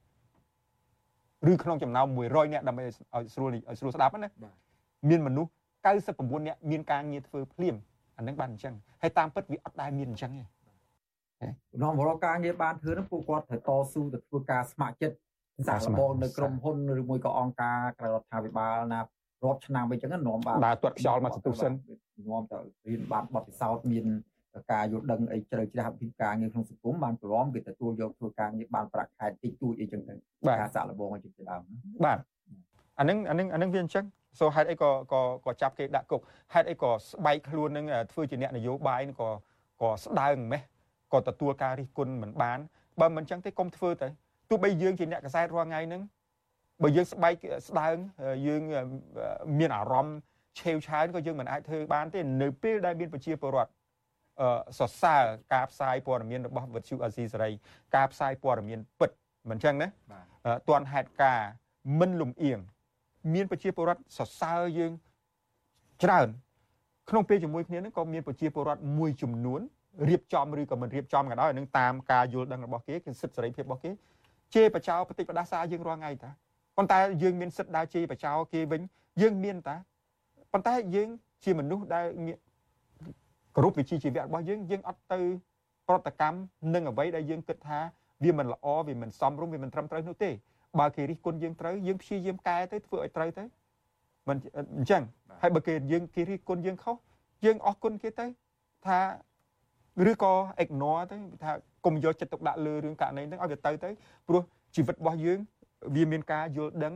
Q: ឬក្នុងចំណោម100នាក់ដើម្បីឲ្យស្រួលឲ្យស្រួលស្ដាប់ណាមានមនុស្ស 99នាក់មានការងារធ្វើភ្លាមអានឹងបានអញ្ចឹងហើយតាមពិតវាអត់ដែលមានអញ្ចឹងទេ
R: ក្នុងរកការងារបានធ្វើនោះពួកគាត់ត្រូវតស៊ូទៅធ្វើការស្ម័គ្រចិត្តសាកល្បងនៅក្រុមហ៊ុនឬមួយក៏អង្គការក្រៅរដ្ឋាភិបាលណារាប់ឆ្នាំអីចឹងនាំបាន
Q: ដើរទាត់ខ្យល់មកសន្ទុះសិន
R: នាំទៅរៀនបានបទពិសោធន៍មានការយល់ដឹងអីជ្រៅជ្រះពីការងារក្នុងសង្គមបានព្រមគេទទួលយកធ្វើការងារបានប្រាក់ខែតិចតួចអីចឹងទៅការសាក់លបងអីចឹងទៅដើម
Q: បាទអានឹងអានឹងអានឹងវាអញ្ចឹង សូហេតុអីក៏ក៏ក៏ចាប់គេដាក់គុកហេតុអីក៏ស្បែកខ្លួននឹងធ្វើជាអ្នកនយោបាយក៏ក៏ស្ដើងម៉េះក៏ទទួលការរិះគន់មិនបានបើមិនអញ្ចឹងទេកុំធ្វើទៅទោះបីយើងជាអ្នកកសែតរាល់ថ្ងៃហ្នឹងបើយើងស្បែកស្ដើងយើងមានអារម្មណ៍ឆេវឆាវក៏យើងមិនអាចធ្វើបានទេនៅពេលដែលមានប្រជាពលរដ្ឋអឺសរសើរការផ្សាយព័ត៌មានរបស់វិទ្យុអាស៊ីសេរីការផ្សាយព័ត៌មានពិតមិនចឹងណាតាន់ហេតុការមិនលំអៀង មានប្រជាពលរដ្ឋសរសើរយើងច្រើនក្នុងពេលជាមួយគ្នានឹងក៏មានប្រជាពលរដ្ឋមួយចំនួនរៀបចំឬក៏មិនរៀបចំក៏ដោយនឹងតាមការយល់ដឹងរបស់គេគឺសិទ្ធិសេរីភាពរបស់គេជេរបចោបតិបដាសាយើងរាល់ថ្ងៃតាប៉ុន្តែយើងមានសិទ្ធិដើរជេរបចោគេវិញយើងមានតាប៉ុន្តែយើងជាមនុស្សដែលមានគ្រប់វិជ្ជាជីវៈរបស់យើងយើងអត់ទៅប្រតិកម្មនឹងអ្វីដែលយើងគិតថាវាមិនល្អវាមិនសមរម្យវាមិនត្រឹមត្រូវនោះទេ បើគេរិះគន់យើងត្រូវយើងព្យាយាមកែទៅធ្វើឲ្យត្រូវទៅមិនអញ្ចឹងហើយបើគេយើងគេរិះគន់យើងខុសយើងអរគុណគេទៅថាឬក៏ ignore ទៅថាកុំយកចិត្តទុកដាក់លើរឿងករណីហ្នឹងឲ្យវាទៅទៅព្រោះជីវិតរបស់យើងវាមានការយល់ដឹង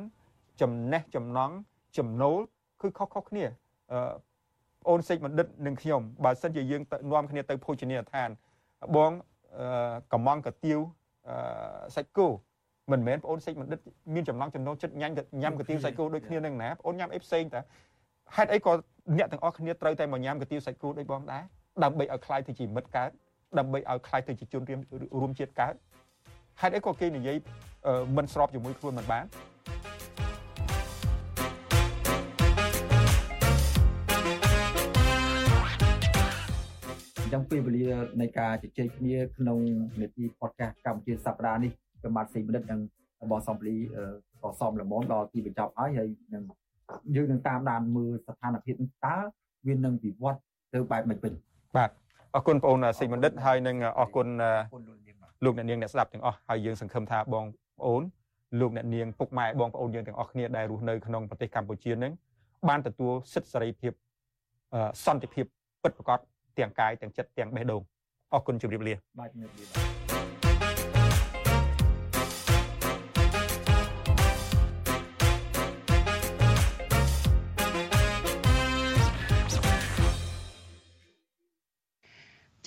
Q: ចំណេះចំណង់ចំណូលគឺខុសៗគ្នាអឺអូនសេចបណ្ឌិតនិងខ្ញុំបើសិនជាយើងនាំគ្នាទៅភោជនីយដ្ឋានបងកំងកាទៀវសាច់គោ មិនមែនបងអូនសេចបណ្ឌិតមានចំណង់ចំណូលចិត្តញ៉ាំញ៉ាំកាទៀវសាច់គោដូចគ្នានឹងណាបងអូនញ៉ាំអីផ្សេងតាហេតុអីក៏អ្នកទាំងអស់គ្នាត្រូវតែមកញ៉ាំកាទៀវសាច់គោដូចបងដែរដើម្បីឲ្យคล้ายទៅជាមិត្តកើតដើម្បីឲ្យคล้ายទៅជាជនរួមជាតិកើតហេតុអីក៏គេនិយាយមិនស្របជាមួយខ្លួនមិនបាន
R: ចឹងពេលវេលានៃការជជែកគ្នាក្នុងនេតិ podcast កម្ពុជាសប្តាហ៍នេះ ប្រមាណ4មិនិតនឹងរបស់សំភ្លីក៏សមល្មមដល់ទីបញ្ចប់ហើយហើយនឹងយើងនឹងតាមដានមើលស្ថានភាពតើវានឹងវិវត្តទៅបែបម៉េចវិញ
Q: បាទអរគុណបងអូនសេចបណ្ឌិតហើយនឹងអរគុណលោកអ្នកនាងអ្នកស្ដាប់ទាំងអស់ហើយយើងសង្ឃឹមថាបងប្អូនលោកអ្នកនាងពុកម៉ែបងប្អូនយើងទាំងអស់គ្នាដែលរស់នៅក្នុងប្រទេសកម្ពុជានឹងបានទទួលសិទ្ធិសេរីភាពសន្តិភាពពិតប្រាកដទាំងកាយទាំងចិត្តទាំងបេះដូងអរគុណជម្រាបលា
R: បាទជម្រាបលា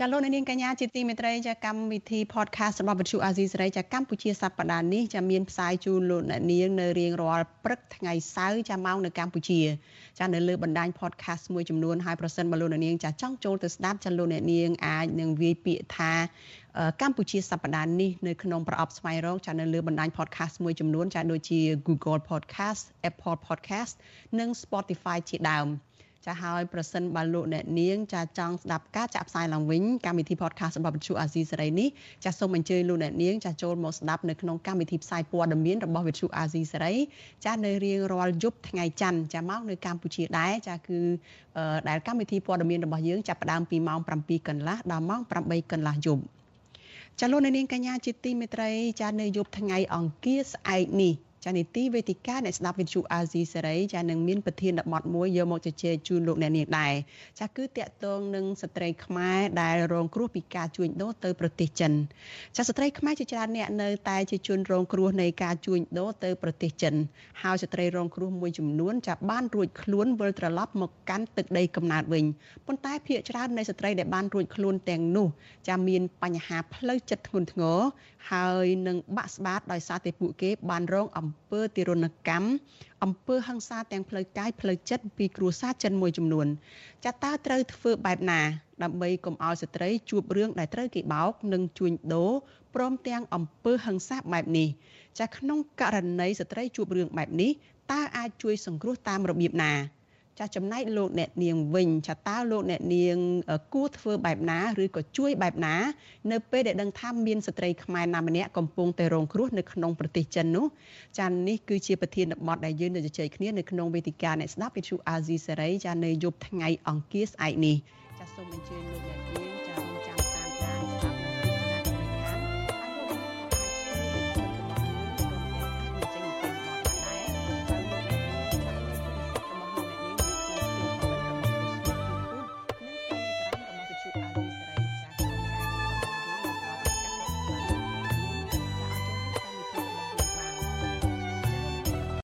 A: ចាលោកនាងកញ្ញាជាទីមេត្រីចាកម្មវិធី podcast របស់វិទ្យុអាស៊ីសេរីចាកម្ពុជាសប្តាហ៍នេះចាមានផ្សាយជូនលោកនាងនៅរៀងរាល់ព្រឹកថ្ងៃសៅរ៍ចាម៉ោងនៅកម្ពុជាចានៅលើបណ្ដាញ podcast មួយចំនួនហើយប្រសិនបើលោកនាងចាចង់ចូលទៅស្ដាប់ចាលោកនាងអាចនឹងវាយពាក្យថាកម្ពុជាសប្តាហ៍នេះនៅក្នុងប្រអប់ស្វែងរកចានៅលើបណ្ដាញ podcast មួយចំនួនចាដូចជា Google Podcast Apple Podcast និង Spotify ជាដើម ចាហើយប្រសិនបើលោកអ្នកនាងចាចង់ស្ដាប់ការចាក់ផ្សាយឡើងវិញកម្មវិធី podcast របស់វិទ្យុអាស៊ីសេរីនេះចាសូមអញ្ជើញលោកអ្នកនាងចាចូលមកស្ដាប់នៅក្នុងកម្មវិធីផ្សាយព័ត៌មានរបស់វិទ្យុអាស៊ីសេរីចានៅរៀងរាល់យប់ថ្ងៃច័ន្ទចាមកនៅកម្ពុជាដែរចាគឺដែលកម្មវិធីព័ត៌មានរបស់យើងចាប់ផ្ដើមពីម៉ោង7កន្លះដល់ម៉ោង8កន្លះយប់ចាលោកនាងកញ្ញាជាទីមេត្រីចានៅយប់ថ្ងៃអង្គារស្អែកនេះ ចានីតិវេទិកាអ្នកស្ដាប់វិទ្យុអាស៊ីសេរីចានឹងមានប្រធានបទមួយយកមកជជែកជូនលោកអ្នកនាងដែរចាគឺតាក់ទងនឹងស្ត្រីខ្មែរដែលរងគ្រោះពីការជួញដូរទៅប្រទេសចិនចាស្ត្រីខ្មែរជាច្រើនអ្នកនៅតែជាជនរងគ្រោះនៃការជួញដូរទៅប្រទេសចិនហើយស្ត្រីរងគ្រោះមួយចំនួនចាបានរួចខ្លួនវិលត្រឡប់មកកាន់ទឹកដីកំណើតវិញប៉ុន្តែភាគច្រើននៃស្ត្រីដែលបានរួចខ្លួនទាំងនោះចាមានបញ្ហាផ្លូវចិត្តធ្ងន់ធ្ងរ ហើយនឹងបាក់ស្បាតដោយសារតែពួកគេបានរងអំពើទារុណកម្មអំពើហិង្សាទាំងផ្លូវកាយផ្លូវចិត្តពីគ្រួសារចិនមួយចំនួនចាតើត្រូវធ្វើបែបណា ដើម្បីកុំឲ្យស្ត្រីជួបរឿងដែលត្រូវគេបោក និងជួញដូរព្រមទាំងអំពើហិង្សាបែបនេះចាក្នុងករណីស្ត្រីជួបរឿងបែបនេះតើអាចជួយសង្គ្រោះតាមរបៀបណា ចាចំណែកលោកអ្នកនាងវិញចាតើលោកអ្នកនាងគួរធ្វើបែបណាឬក៏ជួយបែបណានៅពេលដែលដឹងថាមានស្ត្រីខ្មែរណាម្នាក់កំពុងតែរងគ្រោះនៅក្នុងប្រទេសចិននោះចានេះគឺជាប្រធានបទដែលយើងនឹងជជែកគ្នានៅក្នុងវេទិកាអ្នកស្ដាប់វិទ្យុអាស៊ីសេរីចានៅយប់ថ្ងៃអង្គារស្អែកនេះចាសូមអញ្ជើញលោកអ្នកនាង